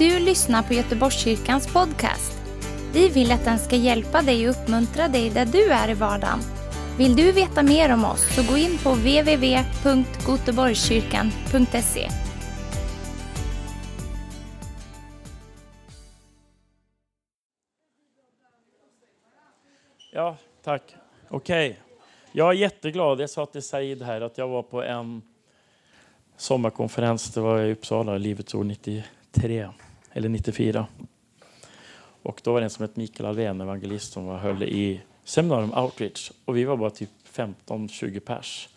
du lyssnar på Göteborgskyrkans podcast. Vi vill att den ska hjälpa dig och uppmuntra dig där du är i vardagen. Vill du veta mer om oss så gå in på www.goteborgskyrkan.se. Ja, tack. Okej. Jag är jätteglad. Jag sa till Said här att jag var på en sommarkonferens. Det var i Uppsala, Livets ord 93 eller 94. Och då var det en som hette Mikael Alvén, evangelist, som var höll i seminarium outreach. Och vi var bara typ 15-20 pers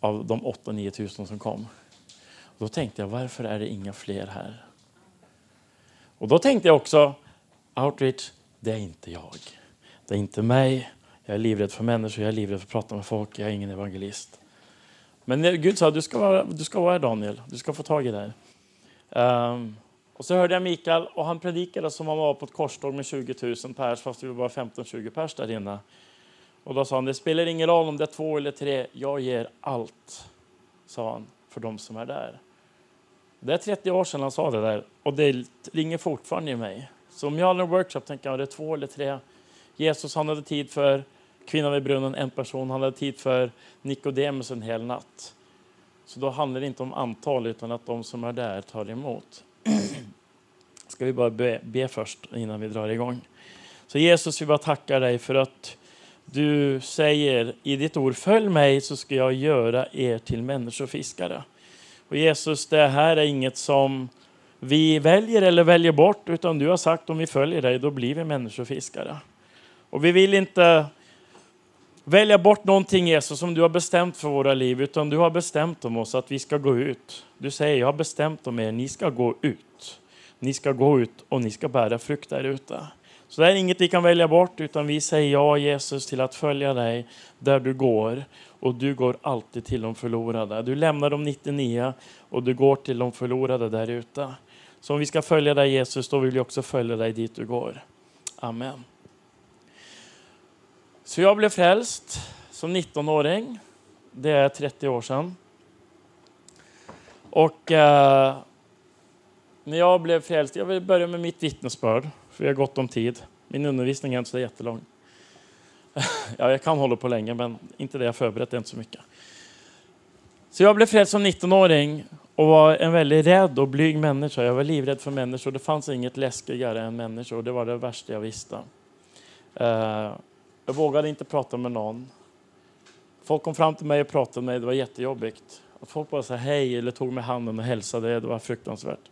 av de 8-9 tusen som kom. Och då tänkte jag, varför är det inga fler här? Och då tänkte jag också, outreach, det är inte jag. Det är inte mig. Jag är livrädd för människor, jag är livrädd för att prata med folk, jag är ingen evangelist. Men eh, Gud sa, du ska vara, du ska vara här Daniel, du ska få tag i det här. Um, och så hörde jag Mikael och han predikade som om han var på ett korståg med 20 000 pers, fast det var bara 15-20 pers där inne. Och då sa han, det spelar ingen roll om det är två eller tre, jag ger allt, sa han, för de som är där. Det är 30 år sedan han sa det där och det ringer fortfarande i mig. Så om jag har en workshop tänker jag, det är två eller tre. Jesus han hade tid för kvinnan vid brunnen, en person. Han hade tid för Nikodemus en hel natt. Så då handlar det inte om antal utan att de som är där tar emot. Ska vi bara be, be först innan vi drar igång. Så Jesus, vi bara tackar dig för att du säger i ditt ord, följ mig så ska jag göra er till människofiskare. Och Jesus, det här är inget som vi väljer eller väljer bort, utan du har sagt om vi följer dig, då blir vi människofiskare. Och vi vill inte välja bort någonting Jesus som du har bestämt för våra liv, utan du har bestämt om oss att vi ska gå ut. Du säger, jag har bestämt om er, ni ska gå ut. Ni ska gå ut och ni ska bära frukt där ute. Så det är inget vi kan välja bort, utan vi säger ja Jesus till att följa dig där du går. Och du går alltid till de förlorade. Du lämnar de 99 och du går till de förlorade där ute. Så om vi ska följa dig Jesus, då vill vi också följa dig dit du går. Amen. Så jag blev frälst som 19-åring. Det är 30 år sedan. Och eh, när jag blev frälst, jag vill börja med mitt vittnesbörd, för vi har gott om tid. Min undervisning är inte så jättelång. ja, jag kan hålla på länge, men inte det jag förberett, är inte så mycket. Så jag blev frälst som 19-åring och var en väldigt rädd och blyg människa. Jag var livrädd för människor. Det fanns inget läskigare än människor. Det var det värsta jag visste. Eh, jag vågade inte prata med någon. Folk kom fram till mig och pratade med mig. Det var jättejobbigt. Folk bara sa hej eller tog mig handen och hälsade, det var fruktansvärt.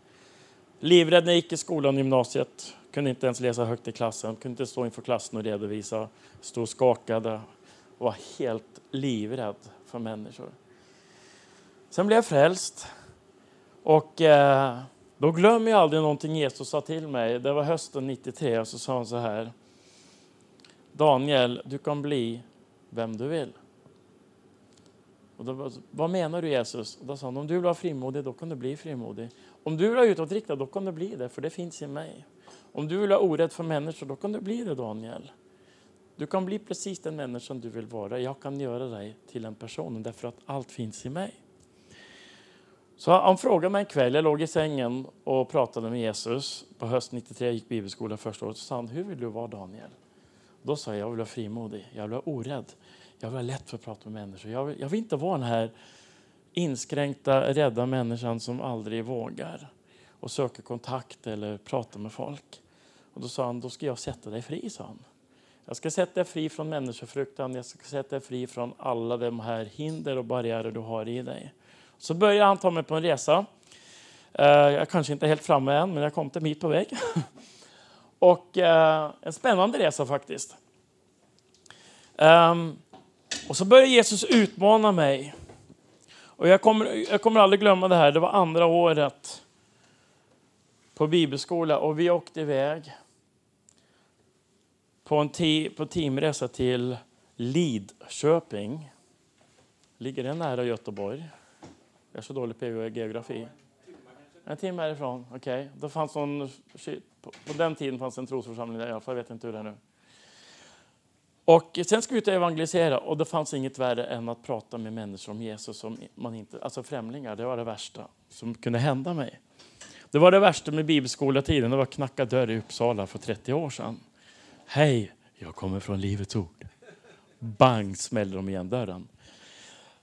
Livrädd när jag gick i skolan och gymnasiet. Kunde inte ens läsa högt i klassen. Kunde inte stå inför klassen och redovisa. Stod och skakade. Och var helt livrädd för människor. Sen blev jag frälst. Och eh, då glömmer jag aldrig någonting Jesus sa till mig. Det var hösten 93 och så sa han så här. Daniel, du kan bli vem du vill. Och då, vad menar du Jesus? Och då sa han, om du vill vara frimodig, då kan du bli frimodig. Om du vill ha utåtriktad, då kan du bli det, för det finns i mig. Om du vill ha orädd för människor, då kan du bli det Daniel. Du kan bli precis den människan du vill vara. Jag kan göra dig till en person, därför att allt finns i mig. Så han frågade mig en kväll, jag låg i sängen och pratade med Jesus. På höst 93 jag gick bibelskolan första året. Så sa han, hur vill du vara Daniel? Då sa jag, jag vill vara frimodig, jag vill vara orädd. Jag vill ha lätt för att prata med människor. Jag vill, jag vill inte vara den här inskränkta, rädda människan som aldrig vågar och söker kontakt eller pratar med folk. Och då sa han, då ska jag sätta dig fri, sa han. Jag ska sätta dig fri från människofruktan, jag ska sätta dig fri från alla de här hinder och barriärer du har i dig. Så började han ta mig på en resa. Eh, jag är kanske inte helt framme än, men jag kom till en bit på väg. Och eh, en spännande resa faktiskt. Ehm, och så började Jesus utmana mig. Och jag kommer, jag kommer aldrig glömma det här. Det var andra året på bibelskola och vi åkte iväg på en te, på teamresa till Lidköping. Ligger det nära Göteborg? Jag är så dålig på geografi. En timme härifrån, okej. Okay. fanns någon, på, på den tiden fanns en trosförsamling där i alla fall, jag vet inte hur det är nu. Och sen ska vi ut och evangelisera och det fanns inget värre än att prata med människor om Jesus, som man inte, alltså främlingar. Det var det värsta som kunde hända mig. Det var det värsta med bibelskoletiden. Det var att knacka dörr i Uppsala för 30 år sedan. Hej, jag kommer från Livets Ord. Bang smäller de igen dörren.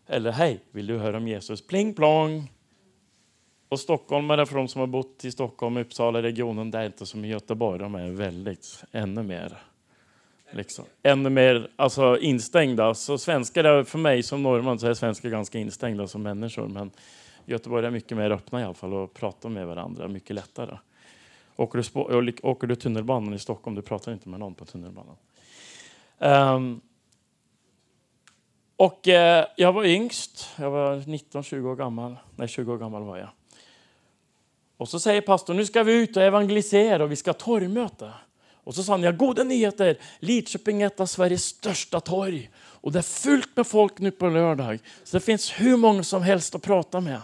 Eller hej, vill du höra om Jesus? Pling plong. Och stockholmare, för de som har bott i Stockholm och Uppsala-regionen, det är inte som i Göteborg. De är väldigt, ännu mer, liksom, ännu mer alltså, instängda. Så svenskar, är, för mig som norrman, så är svenskar ganska instängda som människor. Men Göteborg är mycket mer öppna i alla fall och pratar med varandra mycket lättare. Åker du, åker du tunnelbanan i Stockholm, du pratar inte med någon på tunnelbanan. Um, och eh, jag var yngst, jag var 19-20 år gammal. Nej, 20 år gammal var jag. Och så säger pastorn, nu ska vi ut och evangelisera och vi ska ha torgmöte. Och så sa han, ja goda nyheter, Lidköping är ett av Sveriges största torg. Och det är fullt med folk nu på lördag. Så det finns hur många som helst att prata med.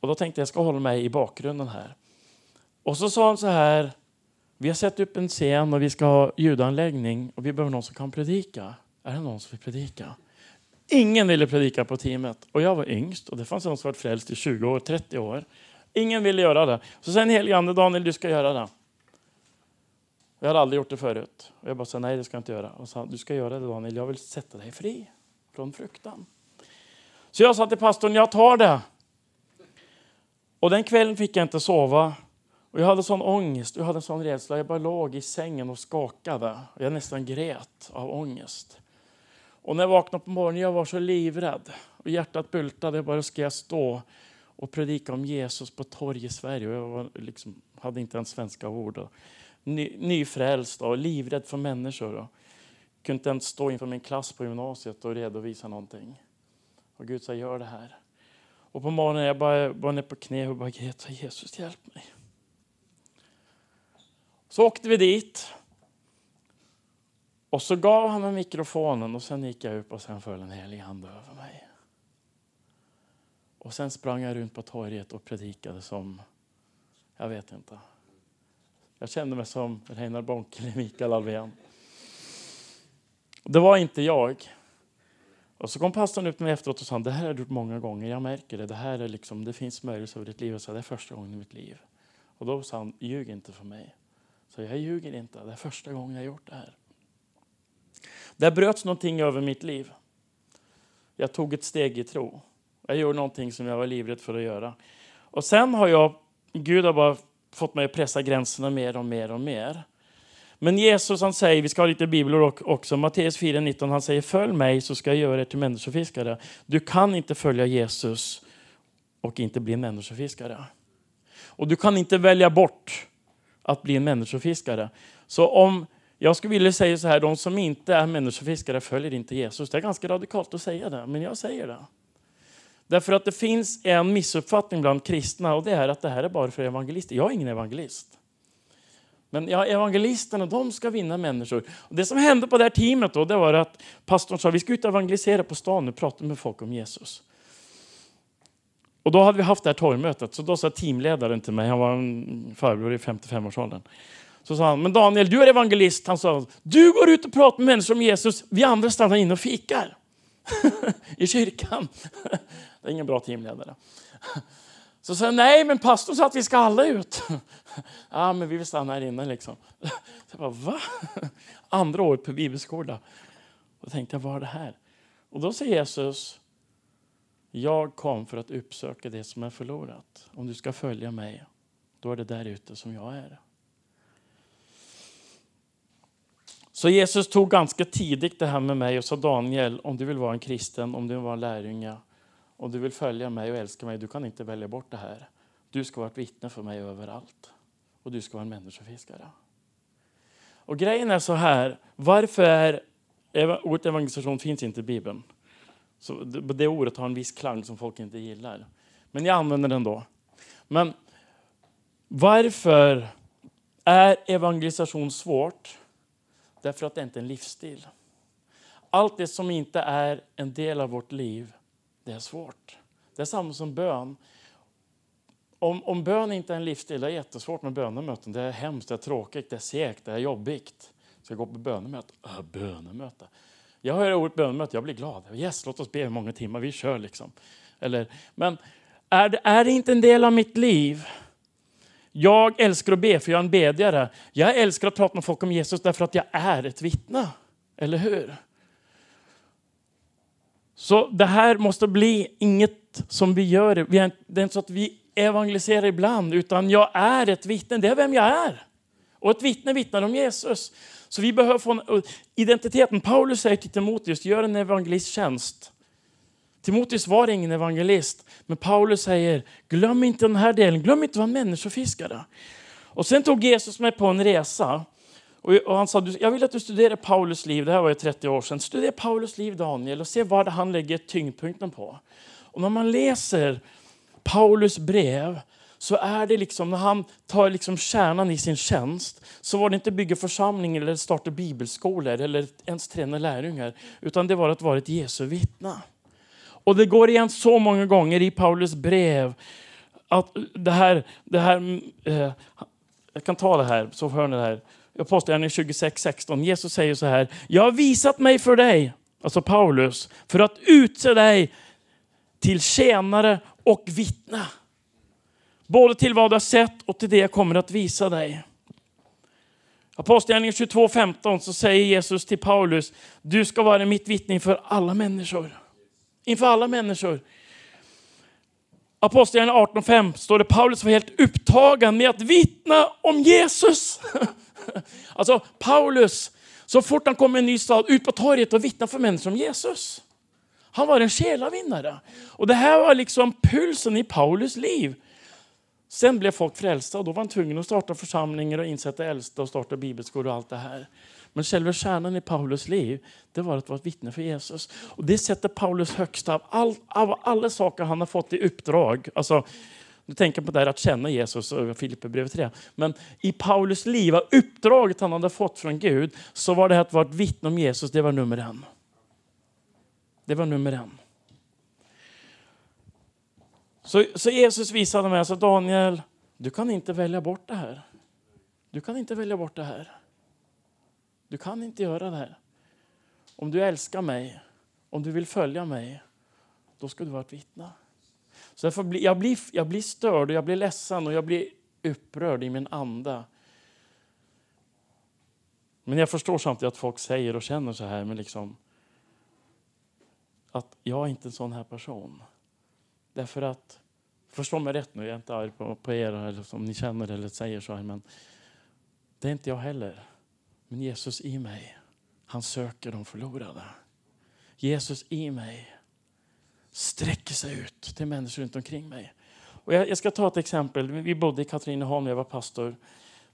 Och då tänkte jag, jag ska hålla mig i bakgrunden här. Och så sa han så här, vi har sett upp en scen och vi ska ha ljudanläggning och vi behöver någon som kan predika. Är det någon som vill predika? Ingen ville predika på teamet och jag var yngst och det fanns någon som varit frälst i 20 år, 30 år. Ingen ville göra det. Så sen helige ande, Daniel du ska göra det. Jag hade aldrig gjort det förut. Och jag bara sa nej det ska jag inte göra. Och sa du ska göra det Daniel, jag vill sätta dig fri från fruktan. Så jag sa till pastorn, jag tar det. Och den kvällen fick jag inte sova. Och jag hade sån ångest, jag hade sån rädsla. Jag bara låg i sängen och skakade. Jag nästan grät av ångest. Och när jag vaknade på morgonen jag var så livrädd. Och hjärtat bultade. Jag bara, ska jag stå och predika om Jesus på torg i Sverige? Och jag var liksom, hade inte ens svenska ord. Ny, nyfrälst och livrädd för människor. Och kunde inte ens stå inför min klass på gymnasiet och redovisa någonting. Och Gud sa, gör det här. Och på morgonen jag bara var ner på knä och bara, Greta, Jesus hjälp mig. Så åkte vi dit. Och så gav han mig mikrofonen och sen gick jag upp och sen föll en helig hand över mig. Och sen sprang jag runt på torget och predikade som, jag vet inte. Jag kände mig som Reinar Bonke eller Mikael Alvén. Det var inte jag. Och så kom pastorn ut med efteråt och sa det här har du gjort många gånger, jag märker det. Det här är liksom, det finns möjligheter över ditt liv. Jag sa, det är första gången i mitt liv. Och då sa han, ljug inte för mig. Så jag ljuger inte, det är första gången jag har gjort det här. Där bröts någonting över mitt liv. Jag tog ett steg i tro. Jag gjorde någonting som jag var livrädd för att göra. Och sen har jag, Gud har bara fått mig att pressa gränserna mer och mer och mer. Men Jesus han säger, vi ska ha lite bibelord också, Matteus 4.19, han säger följ mig så ska jag göra er till människofiskare. Du kan inte följa Jesus och inte bli en människofiskare. Och du kan inte välja bort att bli en människofiskare. Så om jag skulle vilja säga så här, de som inte är människofiskare följer inte Jesus. Det är ganska radikalt att säga det, men jag säger det. Därför att det finns en missuppfattning bland kristna och det är att det här är bara för evangelister. Jag är ingen evangelist. Men ja, evangelisterna de ska vinna människor. Och det som hände på det här teamet då, det var att pastorn sa vi ska ut och evangelisera på stan och prata med folk om Jesus. Och då hade vi haft det här torgmötet, så då sa teamledaren till mig, han var en farbror i 55-årsåldern. Så sa han, men Daniel du är evangelist. Han sa, du går ut och pratar med människor om Jesus, vi andra stannar inne och fikar. I kyrkan det är ingen bra teamledare. Så sa jag, nej men pastorn sa att vi ska alla ut. ja men vi vill stanna här inne liksom. Så jag bara, va? Andra året på bibelskola. Då tänkte jag, vad är det här? Och då säger Jesus, jag kom för att uppsöka det som är förlorat. Om du ska följa mig, då är det där ute som jag är. Så Jesus tog ganska tidigt det här med mig och sa Daniel, om du vill vara en kristen, om du vill vara en lärjunge, om du vill följa mig och älska mig, du kan inte välja bort det här. Du ska vara ett vittne för mig överallt. Och du ska vara en människofiskare. Och grejen är så här, varför är ordet evangelisation finns inte i Bibeln. Så det ordet har en viss klang som folk inte gillar. Men jag använder den då. Men varför är evangelisation svårt? Därför att det inte är en livsstil. Allt det som inte är en del av vårt liv, det är svårt. Det är samma som bön. Om, om bön inte är en livsstil, det är jättesvårt med bönemöten. Det är hemskt, det är tråkigt, det är segt, det är jobbigt. Ska jag gå på bönemöte? Äh, bönemöte. Jag hör ordet bönemöte, jag blir glad. Yes, låt oss be i många timmar, vi kör liksom. Eller, men Är det, är det inte en del av mitt liv? Jag älskar att be för jag är en bedjare. Jag älskar att prata med folk om Jesus därför att jag är ett vittne. Eller hur? Så det här måste bli inget som vi gör. Det är inte så att vi evangeliserar ibland, utan jag är ett vittne. Det är vem jag är. Och ett vittne vittnar om Jesus. Så vi behöver få en identiteten. Paulus säger till Timoteus, gör en evangelisttjänst. Timoteus var ingen evangelist, men Paulus säger, glöm inte den här delen, glöm inte att vara människofiskare. Och sen tog Jesus mig på en resa. Och han sa, jag vill att du studerar Paulus liv, det här var ju 30 år sedan. Studera Paulus liv Daniel och se vad han lägger tyngdpunkten på. Och när man läser Paulus brev så är det liksom, när han tar liksom kärnan i sin tjänst, så var det inte bygga församling eller starta bibelskolor eller ens träna lärjungar, utan det var att vara ett Jesu vittne. Och det går igen så många gånger i Paulus brev att det här, det här eh, jag kan ta det här så hör ni det här. Apostlagärningarna 26, 16. Jesus säger så här. Jag har visat mig för dig, alltså Paulus, för att utse dig till tjänare och vittna. Både till vad du har sett och till det jag kommer att visa dig. Apostlagärningarna 22.15 så säger Jesus till Paulus, du ska vara mitt vittne inför alla människor. Inför alla människor. Apostlagärningarna 18.5 står det Paulus var helt upptagen med att vittna om Jesus. alltså Paulus, så fort han kom i en ny stad, ut på torget och vittna för människor om Jesus. Han var en själavinnare. Och det här var liksom pulsen i Paulus liv. Sen blev folk frälsta och då var han tvungen att starta församlingar och insätta äldsta och starta bibelskolor och allt det här. Men själva kärnan i Paulus liv, det var att vara ett vittne för Jesus. Och det sätter Paulus högst av, all, av alla saker han har fått i uppdrag. Alltså, du tänker på det här att känna Jesus och Filipperbrevet 3. Men i Paulus liv, uppdraget han hade fått från Gud, så var det att vara ett vittne om Jesus, det var nummer en. Det var nummer en. Så, så Jesus visade mig, alltså Daniel, du kan inte välja bort det här. Du kan inte välja bort det här. Du kan inte göra det här. Om du älskar mig, om du vill följa mig, då ska du vara ett vittne. Så jag blir, jag, blir, jag blir störd, och jag blir ledsen och jag blir upprörd i min anda. Men jag förstår samtidigt att folk säger och känner så här, men liksom, att jag är inte en sån här person. Därför att, förstå mig rätt nu, jag är inte arg på, på er eller som ni känner eller säger så här, men det är inte jag heller. Men Jesus i mig, han söker de förlorade. Jesus i mig sträcker sig ut till människor runt omkring mig. Och jag, jag ska ta ett exempel. Vi bodde i Katrineholm, när jag var pastor,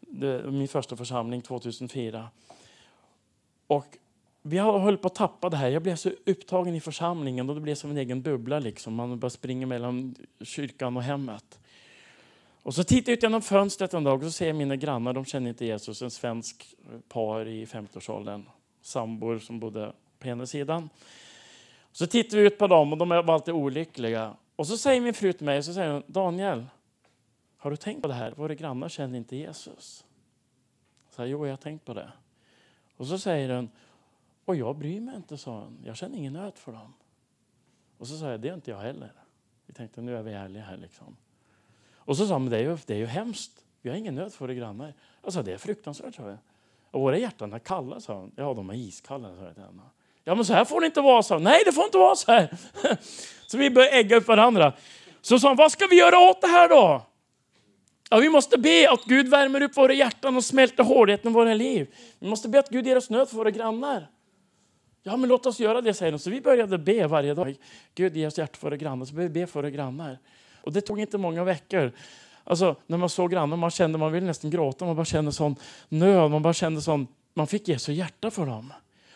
det, min första församling 2004. Och vi höll på att tappa det här. Jag blev så upptagen i församlingen och det blev som en egen bubbla. Liksom. Man bara springer mellan kyrkan och hemmet. Och så tittar jag ut genom fönstret en dag och så ser jag mina grannar, de känner inte Jesus, en svensk par i 50-årsåldern, sambor som bodde på ena sidan. Så tittar vi ut på dem och de var alltid olyckliga. Och så säger min fru till mig, så säger hon, Daniel, har du tänkt på det här? Våra grannar känner inte Jesus. Så här, jo, jag har tänkt på det. Och så säger hon, och jag bryr mig inte, sa hon. Jag känner ingen nöd för dem. Och så sa jag, det är inte jag heller. Vi tänkte, nu är vi ärliga här liksom. Och så sa hon, det är ju, det är ju hemskt. Vi har ingen nöd för våra grannar. Jag sa, det är fruktansvärt, sa jag. Och våra hjärtan är kalla, sa hon. Ja, de är iskalla, sa jag till henne. Ja, men så här får det inte vara, sa hon. Nej, det får inte vara så här. Så vi började ägga upp varandra. Så sa hon, vad ska vi göra åt det här då? Ja, vi måste be att Gud värmer upp våra hjärtan och smälter hårdheten i våra liv. Vi måste be att Gud ger oss nöd för våra grannar. Ja, men låt oss göra det, säger de. Så vi började be varje dag. Gud, ge oss hjärta för våra grannar. Så började vi be för våra grannar. Och det tog inte många veckor. Alltså, när man såg grannar, man kände, man ville nästan gråta, man bara kände sån nöd, man bara kände sån, man fick Jesu hjärta för dem.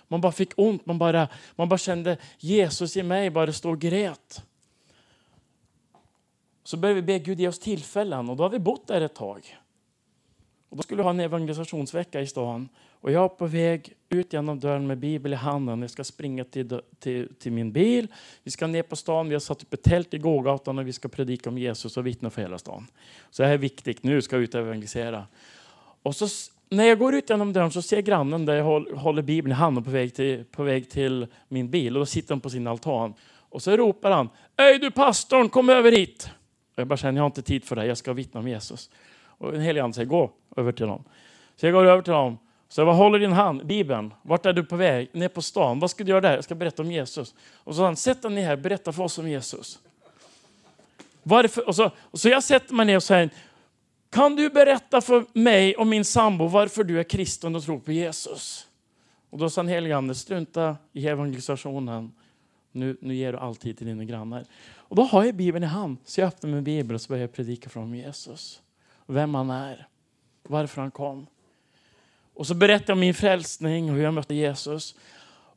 Man bara fick ont, man bara, man bara kände Jesus i mig, bara stå och grät. Så började vi be Gud ge oss tillfällen och då har vi bott där ett tag. Och då skulle vi ha en evangelisationsvecka i stan. Och jag är på väg ut genom dörren med Bibel i handen. Jag ska springa till, till, till min bil. Vi ska ner på stan. Vi har satt upp ett tält i gågatan och vi ska predika om Jesus och vittna för hela stan. Så det här är viktigt. Nu ska jag ut och evangelisera. Och så, när jag går ut genom dörren så ser grannen där jag håller Bibeln i handen på väg till, på väg till min bil. Och då sitter han på sin altan. Och så ropar han. Hej du pastorn, kom över hit. Och jag bara känner, jag har inte tid för det jag ska vittna om Jesus. Och en helig ande säger, gå över till honom. Så jag går över till honom. Så jag bara, håller din hand, Bibeln. Vart är du på väg? Ner på stan. Vad ska du göra där? Jag ska berätta om Jesus. Och så han, sätt dig ner här, berätta för oss om Jesus. Varför? Och så, och så jag sätter mig ner och säger, kan du berätta för mig och min sambo varför du är kristen och tror på Jesus? Och då sa den helige Ande, strunta i evangelisationen. Nu, nu ger du alltid till dina grannar. Och då har jag Bibeln i hand. Så jag öppnar min Bibel och så börjar jag predika för Jesus. Vem han är. Varför han kom. Och så berättar jag om min frälsning och hur jag mötte Jesus.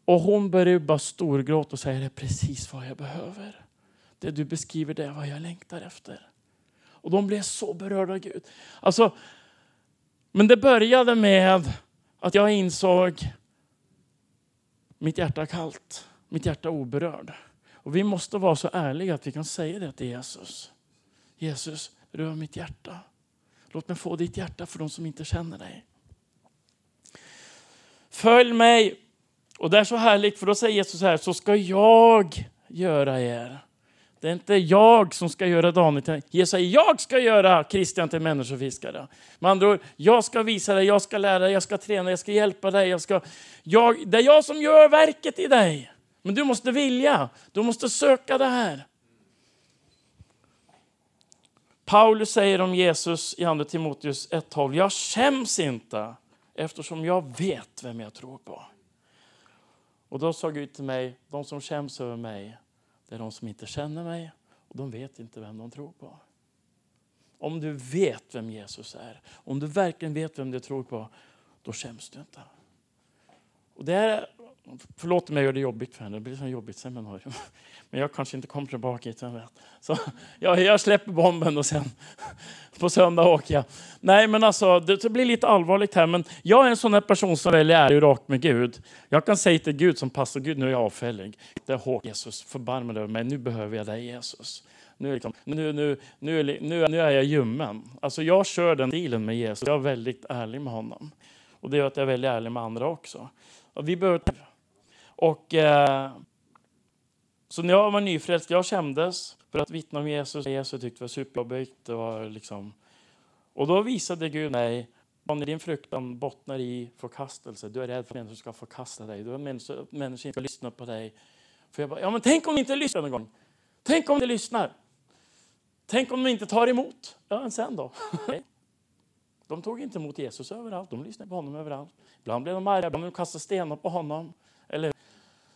Och hon börjar bara storgråta och säger det är precis vad jag behöver. Det du beskriver det är vad jag längtar efter. Och de blev så berörda av Gud. Alltså, men det började med att jag insåg mitt hjärta kallt, mitt hjärta oberörd. Och vi måste vara så ärliga att vi kan säga det till Jesus. Jesus, rör mitt hjärta. Låt mig få ditt hjärta för de som inte känner dig. Följ mig. Och det är så härligt för då säger Jesus så här, så ska jag göra er. Det är inte jag som ska göra Daniel till Jesus säger, jag ska göra Kristian till människofiskare. Med andra ord, jag ska visa dig, jag ska lära dig, jag ska träna, jag ska hjälpa dig. Jag ska, jag, det är jag som gör verket i dig. Men du måste vilja, du måste söka det här. Paulus säger om Jesus i Andra Timoteus 1.12, jag skäms inte eftersom jag vet vem jag tror på. Och då sa Gud till mig, de som skäms över mig, det är de som inte känner mig och de vet inte vem de tror på. Om du vet vem Jesus är, om du verkligen vet vem du tror på, då skäms du inte. Och det är, förlåt mig, jag gör det jobbigt för henne. Det blir så jobbigt seminarium. Men jag kanske inte kommer tillbaka hit, vem vet. Så jag, jag släpper bomben och sen på söndag åker jag. Nej, men alltså, det blir lite allvarligt här. Men jag är en sån här person som väljer ärlig rakt med Gud. Jag kan säga till Gud som pastor, Gud nu är jag avfällig. Det är hårt Jesus, förbarma dig över mig. Nu behöver jag dig Jesus. Nu, liksom, nu, nu, nu, nu, nu är jag ljummen. Alltså jag kör den stilen med Jesus. Jag är väldigt ärlig med honom. Och det gör att jag är väldigt ärlig med andra också. Och vi behöver... Och, eh, så när jag var nyfrälst, jag kändes för att vittna om Jesus. Jesus tyckte det var superjobbigt. Det var liksom... Och då visade Gud mig, om din fruktan bottnar i förkastelse, du är rädd för att människor ska förkasta dig, du är människor, att människor inte ska lyssna på dig. För jag bara, ja men tänk om de inte lyssnar någon gång. Tänk om de lyssnar. Tänk om de inte tar emot. Ja, men sen då? De tog inte emot Jesus överallt, de lyssnade på honom överallt. Ibland blev de arga, ibland kastade stenar på honom.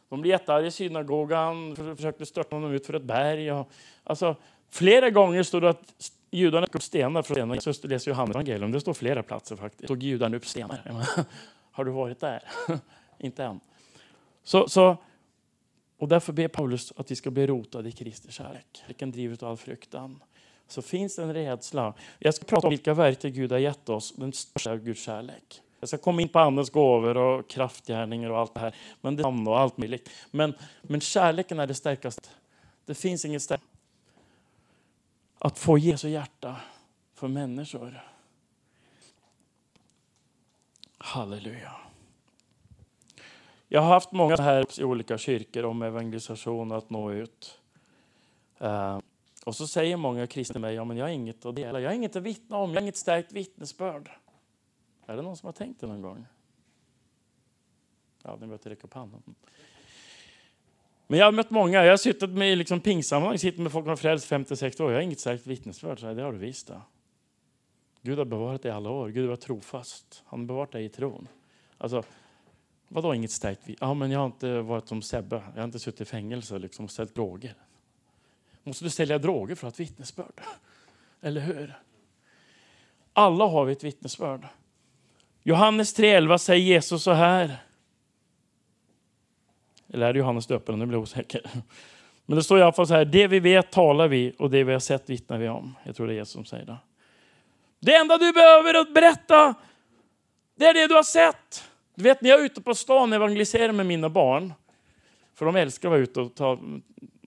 De blev jättearga i synagogan, försökte störta honom ut för ett berg. Och, alltså, flera gånger stod det att judarna tog upp stenar för stenar. Jesus läser Johannes evangelium, det står flera platser faktiskt. Tog judarna upp stenar. Har du varit där? Inte än. Så, så, och därför ber Paulus att vi ska bli rotade i Kristi kärlek. Vilken driver av all fruktan. Så finns det en rädsla. Jag ska prata om vilka verktyg Gud har gett oss. Den största av Guds kärlek. Jag ska komma in på andens gåvor och kraftgärningar och allt det här. Men det är och allt möjligt. Men, men kärleken är det starkaste. Det finns inget starkare. Att få Jesu hjärta för människor. Halleluja. Jag har haft många här i olika kyrkor om evangelisation och att nå ut. Uh, och så säger många kristna mig, ja men jag har inget att dela, jag har inget att vittna om, jag har inget starkt vittnesbörd. Är det någon som har tänkt det någon gång? Ja, ni behöver räcka upp handen. Men jag har mött många, jag har suttit med liksom pingsammanhang, sitter med folk som har frälst 50-60 år. Jag har inget starkt vittnesbörd. Så det har du visst. Då. Gud har bevarat dig i alla år. Gud var trofast. Han har bevarat dig i tron. Alltså, vadå inget starkt Ja, men jag har inte varit som Sebbe. Jag har inte suttit i fängelse liksom, och ställt droger. Måste du sälja droger för att ha ett vittnesbörd? Eller hur? Alla har vi ett vittnesbörd. Johannes 3.11 säger Jesus så här. Eller är det Johannes döparen? Nu blir jag osäker. Men det står i alla fall så här. Det vi vet talar vi och det vi har sett vittnar vi om. Jag tror det är Jesus som säger det. Det enda du behöver att berätta, det är det du har sett. Du vet när jag är ute på stan och evangeliserar med mina barn. För de älskar att vara ute och ta,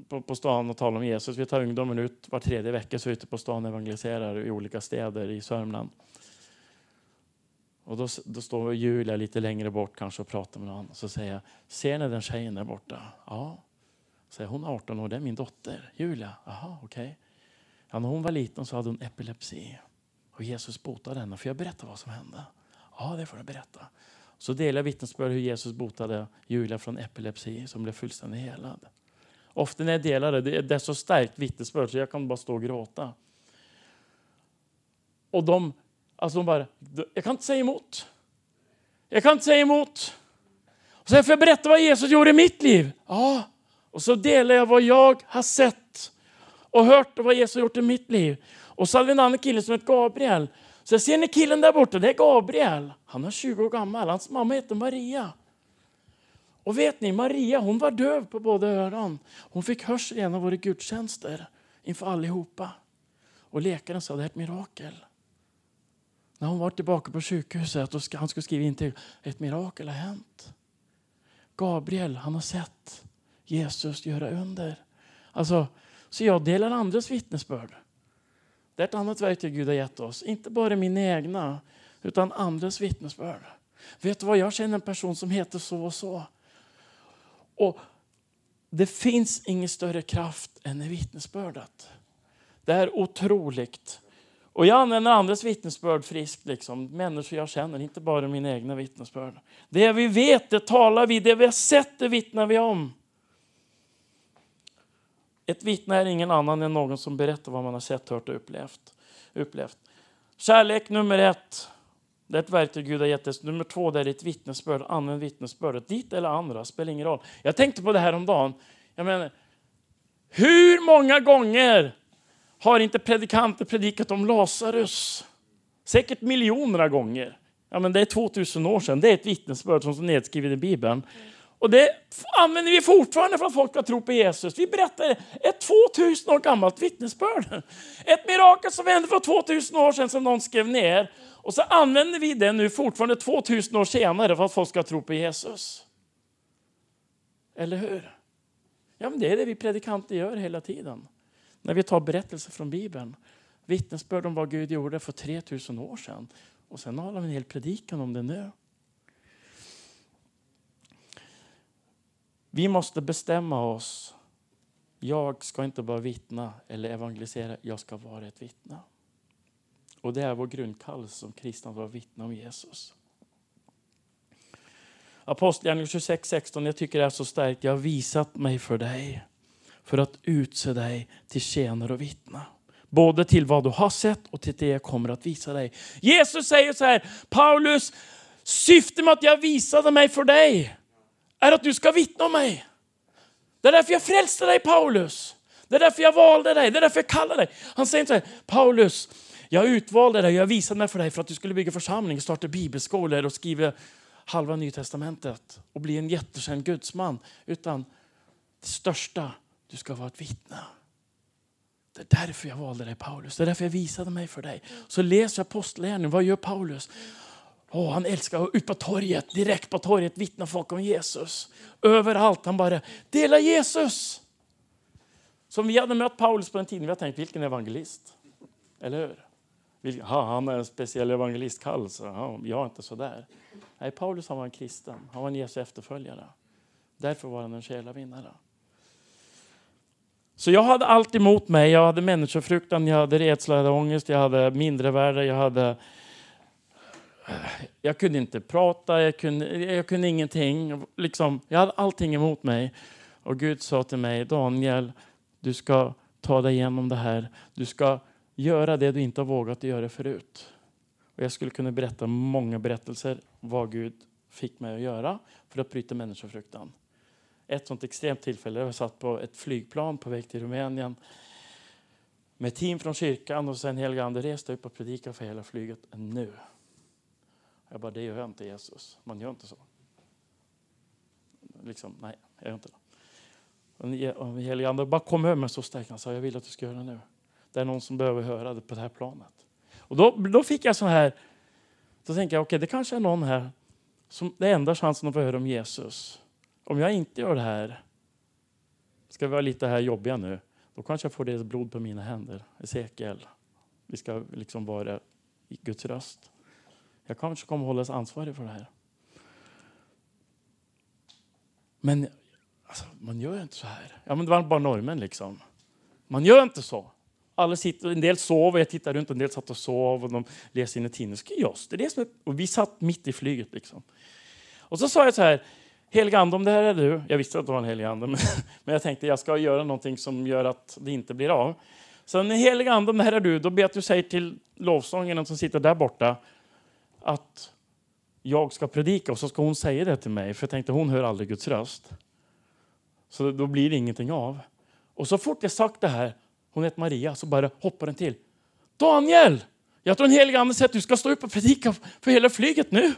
på, på stan och tala om Jesus. Vi tar ungdomen ut var tredje vecka så vi är ute på stan och evangeliserar i olika städer i Sörmland. Och då, då står Julia lite längre bort kanske och pratar med någon. Så säger jag, ser ni den tjejen där borta? Ja. Säger hon är 18 år, det är min dotter Julia. Jaha, okej. Okay. Ja, när hon var liten så hade hon epilepsi. Och Jesus botade henne. Får jag berätta vad som hände? Ja, det får du berätta. Så delar jag vittnesbörd hur Jesus botade Julia från epilepsi som blev fullständigt helad. Ofta när jag delar det, det är så starkt vittnesbörd så jag kan bara stå och gråta. Och de, alltså de bara, jag kan inte säga emot. Jag kan inte säga emot. Och sen får jag berätta vad Jesus gjorde i mitt liv. Ja, och så delar jag vad jag har sett och hört och vad Jesus har gjort i mitt liv. Och så hade vi en annan kille som heter Gabriel. Så jag ser ni killen där borta, det är Gabriel. Han är 20 år gammal, hans mamma heter Maria. Och vet ni, Maria hon var döv på båda öron. Hon fick hörsel i en av våra gudstjänster inför allihopa. Och läkaren sa det är ett mirakel. När hon var tillbaka på sjukhuset och han skulle skriva in till ett mirakel har hänt. Gabriel, han har sett Jesus göra under. Alltså, så jag delar andras vittnesbörd. Det är ett annat verktyg Gud har gett oss. Inte bara mina egna, utan andras vittnesbörd. Vet du vad, jag känner en person som heter så och så. Och det finns ingen större kraft än i vittnesbördet. Det är otroligt. Och jag använder andras vittnesbörd friskt, liksom. människor jag känner, inte bara mina egna vittnesbörd. Det vi vet, det talar vi, det vi har sett, det vittnar vi om. Ett vittne är ingen annan än någon som berättar vad man har sett, hört och upplevt. upplevt. Kärlek nummer ett. Det är ett verktyg Gud har gett oss. Nummer två det är ett vittnesbörd. Använd vittnesbördet. Ditt eller andra, spelar ingen roll. Jag tänkte på det här om dagen. Jag menar, hur många gånger har inte predikanter predikat om Lazarus? Säkert miljoner gånger. Ja, men det är 2000 år sedan. Det är ett vittnesbörd som är nedskrivet i Bibeln. Och det använder vi fortfarande för att folk ska tro på Jesus. Vi berättar ett 2000 år gammalt vittnesbörd. Ett mirakel som hände för 2000 år sedan som någon skrev ner. Och så använder vi det nu fortfarande 2000 år senare för att folk ska tro på Jesus. Eller hur? Ja, men det är det vi predikanter gör hela tiden. När vi tar berättelser från Bibeln. Vittnesbörd om vad Gud gjorde för 3000 år sedan. Och sen har vi en hel predikan om det nu. Vi måste bestämma oss. Jag ska inte bara vittna eller evangelisera, jag ska vara ett vittne. Och det är vår grundkallelse som kristna att vara vittna om Jesus. Apostlagärningarna 26.16, jag tycker det är så starkt. Jag har visat mig för dig för att utse dig till tjänare och vittna. Både till vad du har sett och till det jag kommer att visa dig. Jesus säger så här, Paulus, syftet med att jag visade mig för dig är att du ska vittna om mig. Det är därför jag frälste dig Paulus. Det är därför jag valde dig, det är därför jag kallade dig. Han säger inte så här, Paulus, jag utvalde dig, jag visade mig för dig för att du skulle bygga församling, starta bibelskolor och skriva halva Nytestamentet och bli en jättekänd gudsman. Utan det största, du ska vara ett vittne. Det är därför jag valde dig Paulus, det är därför jag visade mig för dig. Så läser jag apostlagärningarna, vad gör Paulus? Oh, han älskar att ut på torget, direkt på torget vittna folk om Jesus. Överallt, han bara dela Jesus. Som vi hade mött Paulus på den tiden, vi hade tänkt vilken evangelist. Eller hur? Vilken, Ha, han är en speciell evangelistkallelse. ha, jag är inte så där. Nej, Paulus han var en kristen, han var en Jesu efterföljare. Därför var han en själavinnare. Så jag hade allt emot mig. Jag hade människofruktan, jag hade rädsla, jag hade ångest, jag hade mindrevärde, jag hade eh, jag kunde inte prata, jag kunde, jag kunde ingenting. Liksom, jag hade allting emot mig. Och Gud sa till mig, Daniel, du ska ta dig igenom det här. Du ska göra det du inte har vågat göra förut. Och jag skulle kunna berätta många berättelser vad Gud fick mig att göra för att bryta människofruktan. Ett sånt extremt tillfälle, jag satt på ett flygplan på väg till Rumänien med team från kyrkan och sen heliga ande reste upp och predikade för hela flyget nu. Jag bara, det gör jag inte Jesus. Man gör inte så. Liksom, nej, jag gör inte det. Och helige Ande bara kom över mig så starkt. Han sa, jag vill att du ska göra det nu. Det är någon som behöver höra det på det här planet. Och då, då fick jag så här, då tänkte jag, okej okay, det kanske är någon här som det är enda chansen att få höra om Jesus. Om jag inte gör det här, ska vi vara lite här jobbiga nu, då kanske jag får deras blod på mina händer. Esekiel. Vi ska liksom vara i Guds röst. Jag kanske kommer hållas ansvarig för det här. Men alltså, man gör inte så här. Ja, men det var bara normen liksom. Man gör inte så. Alla sitter, en del sov och jag tittade runt, en del satt och sov och de läste sina tidningar. Just det, det som är, och vi satt mitt i flyget. Liksom. Och så sa jag så här, helig ande, om det här är du. Jag visste att det var en helig ande, men, men jag tänkte jag ska göra någonting som gör att det inte blir av. Så när helig ande, om det här är du, då ber jag att du säger till lovsångaren som sitter där borta att jag ska predika och så ska hon säga det till mig. För jag tänkte hon hör aldrig Guds röst. Så då blir det ingenting av. Och så fort jag sagt det här, hon heter Maria, så bara hoppar den till. Daniel! Jag tror en helig ande säger att du ska stå upp och predika för hela flyget nu.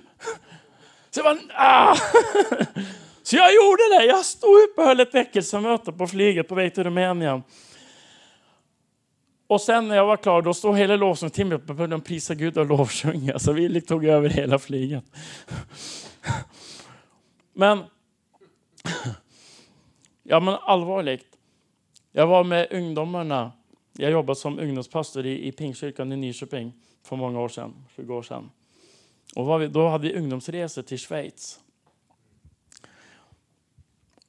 Så jag, bara, ah! så jag gjorde det. Jag stod upp och höll ett väckelsemöte på flyget på väg till Rumänien. Och sen när jag var klar, då stod hela lovsångstimmen och De prisa Gud och lovsjunga. Så vi liksom tog över hela flyget. Men, ja men allvarligt. Jag var med ungdomarna. Jag jobbade som ungdomspastor i, i Pingstkyrkan i Nyköping för många år sedan, 20 år sedan. Och vi, då hade vi ungdomsresor till Schweiz.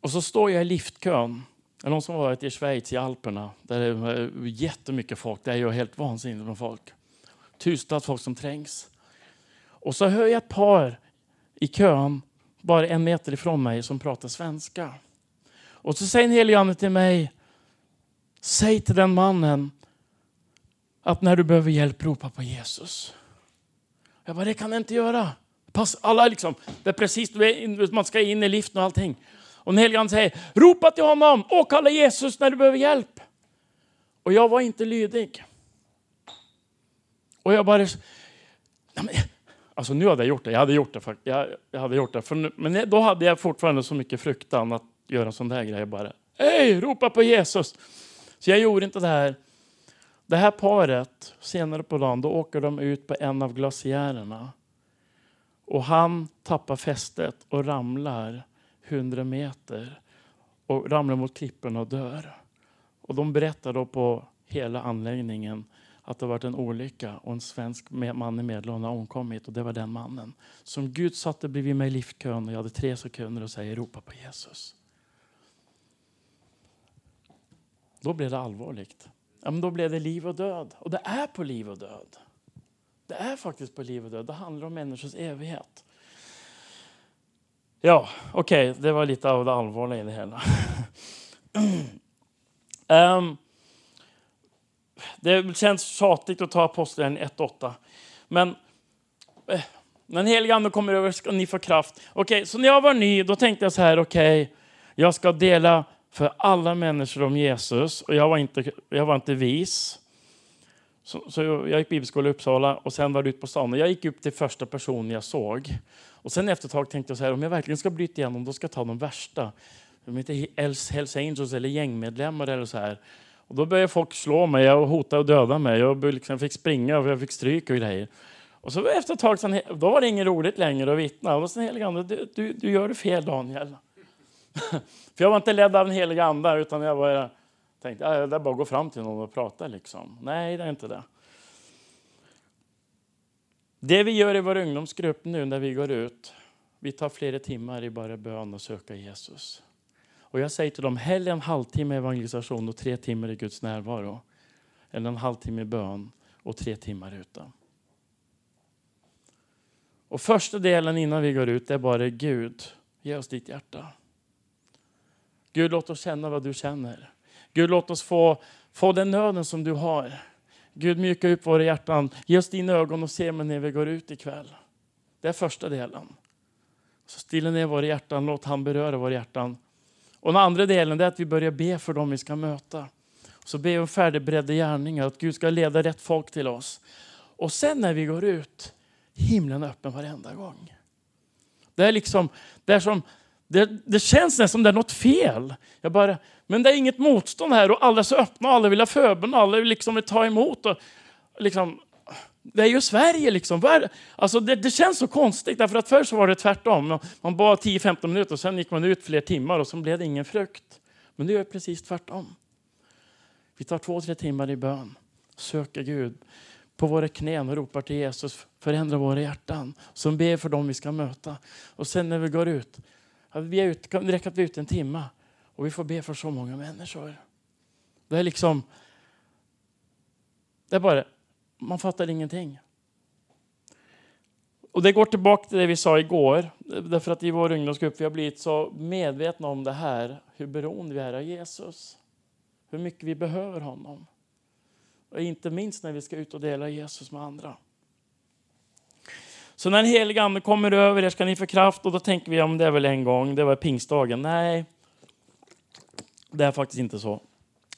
Och så står jag i liftkön är någon som har varit i Schweiz, i Alperna, där det är jättemycket folk. Det är ju helt vansinnigt med folk. Tusentals folk som trängs. Och så hör jag ett par i kön, bara en meter ifrån mig, som pratar svenska. Och så säger en helig ande till mig, säg till den mannen att när du behöver hjälp, ropa på Jesus. Jag bara, det kan jag inte göra. Pass, alla liksom, det är precis, man ska in i liften och allting. Och den helige Ande säger, ropa till honom, och kalla Jesus när du behöver hjälp. Och jag var inte lydig. Och jag bara, alltså nu hade jag gjort det, jag hade gjort det. Jag, jag hade gjort det, för, men då hade jag fortfarande så mycket fruktan att göra en sån där grej bara. Hej, ropa på Jesus! Så jag gjorde inte det här. Det här paret, senare på dagen, då åker de ut på en av glaciärerna. Och han tappar fästet och ramlar 100 meter och ramlar mot klipporna och dör. Och de berättar då på hela anläggningen att det varit en olycka och en svensk man i Medelhavet har omkommit och det var den mannen. Som Gud satte bredvid mig i liftkön och jag hade tre sekunder och säger ropa på Jesus. Då blev det allvarligt. Ja, men då blev det liv och död. Och det är på liv och död. Det är faktiskt på liv och död. Det handlar om människors evighet. Ja, okej, okay, det var lite av det allvarliga i det hela. um, det känns tjatigt att ta Apostlagärningarna 1.8. Men eh, när den helige Ande kommer över ska ni få kraft. Okej, okay, så när jag var ny då tänkte jag så här, okej, okay, jag ska dela för alla människor om Jesus. Och jag var inte, jag var inte vis. Så, så jag gick bibelskola i Uppsala och sen var det ut på stan. Och jag gick upp till första personen jag såg. Och sen efter ett tag tänkte jag så här, om jag verkligen ska bryta igenom, då ska jag ta de värsta. De heter Hells Angels eller gängmedlemmar eller så här. Och då började folk slå mig och hota och döda mig. Jag liksom fick springa och jag fick stryk och grejer. Och så efter ett tag, sen, då var det inget roligt längre att vittna. Och sen helig ande, du, du, du gör det fel Daniel. För jag var inte ledd av en helig ande, utan jag bara tänkte att det är bara att gå fram till någon och prata. Liksom. Nej, det är inte det. Det vi gör i vår ungdomsgrupp nu när vi går ut, vi tar flera timmar i bara bön och söka Jesus. Och jag säger till dem, hellre en halvtimme evangelisation och tre timmar i Guds närvaro. Än en halvtimme bön och tre timmar ute. Och första delen innan vi går ut är bara Gud, ge oss ditt hjärta. Gud, låt oss känna vad du känner. Gud, låt oss få, få den nöden som du har. Gud, mjuka upp våra hjärtan. Ge oss dina ögon och se mig när vi går ut ikväll. Det är första delen. Så stilla ner våra hjärtan, låt han beröra våra hjärtan. Och den andra delen är att vi börjar be för dem vi ska möta. Så be om färdigberedda gärningar, att Gud ska leda rätt folk till oss. Och sen när vi går ut, himlen är öppen varenda gång. Det är liksom, det är som det, det känns nästan som det är något fel. Jag bara, men det är inget motstånd här och alla är så öppna och alla vill ha förbön och alla vill liksom ta emot. Och, liksom, det är ju Sverige liksom. Alltså det, det, känns så konstigt därför att förr så var det tvärtom. Man bad 10-15 minuter och sen gick man ut fler timmar och så blev det ingen frukt. Men nu är det precis tvärtom. Vi tar två, tre timmar i bön, söker Gud på våra knän och ropar till Jesus, förändra våra hjärtan. Som ber för dem vi ska möta. Och sen när vi går ut vi är ut, det räcker att vi är ute en timme och vi får be för så många människor. Det är liksom... Det är bara, man fattar ingenting. Och det går tillbaka till det vi sa igår. Därför att i vår ungdomsgrupp vi har blivit så medvetna om det här. Hur beroende vi är av Jesus. Hur mycket vi behöver honom. Och inte minst när vi ska ut och dela Jesus med andra. Så när den helige ande kommer över er ska ni få kraft och då tänker vi om det är väl en gång, det var pingstdagen. Nej, det är faktiskt inte så.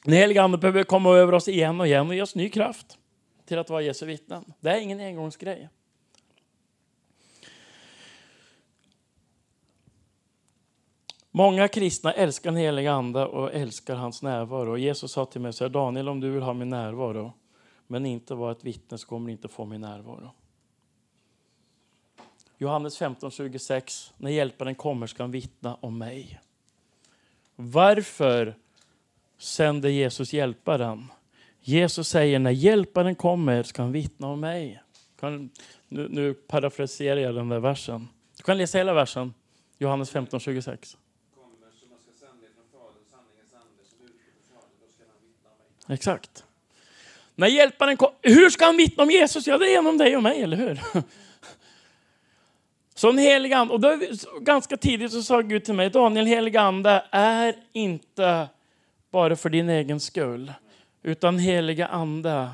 Den helige ande behöver komma över oss igen och igen och ge oss ny kraft till att vara Jesu vittnen. Det är ingen engångsgrej. Många kristna älskar den helige Ande och älskar hans närvaro. Jesus sa till mig, så här, Daniel om du vill ha min närvaro men inte vara ett vittne så kommer du inte få min närvaro. Johannes 15.26, när hjälparen kommer ska han vittna om mig. Varför sänder Jesus hjälparen? Jesus säger när hjälparen kommer ska han vittna om mig. Kan, nu, nu parafraserar jag den där versen. Du kan läsa hela versen, Johannes 15-26. Exakt. När hjälparen kom, hur ska han vittna om Jesus? Ja, det är genom dig och mig, eller hur? Så en helig ande, och då, ganska tidigt så sa Gud till mig, Daniel, helig ande är inte bara för din egen skull, utan heliga ande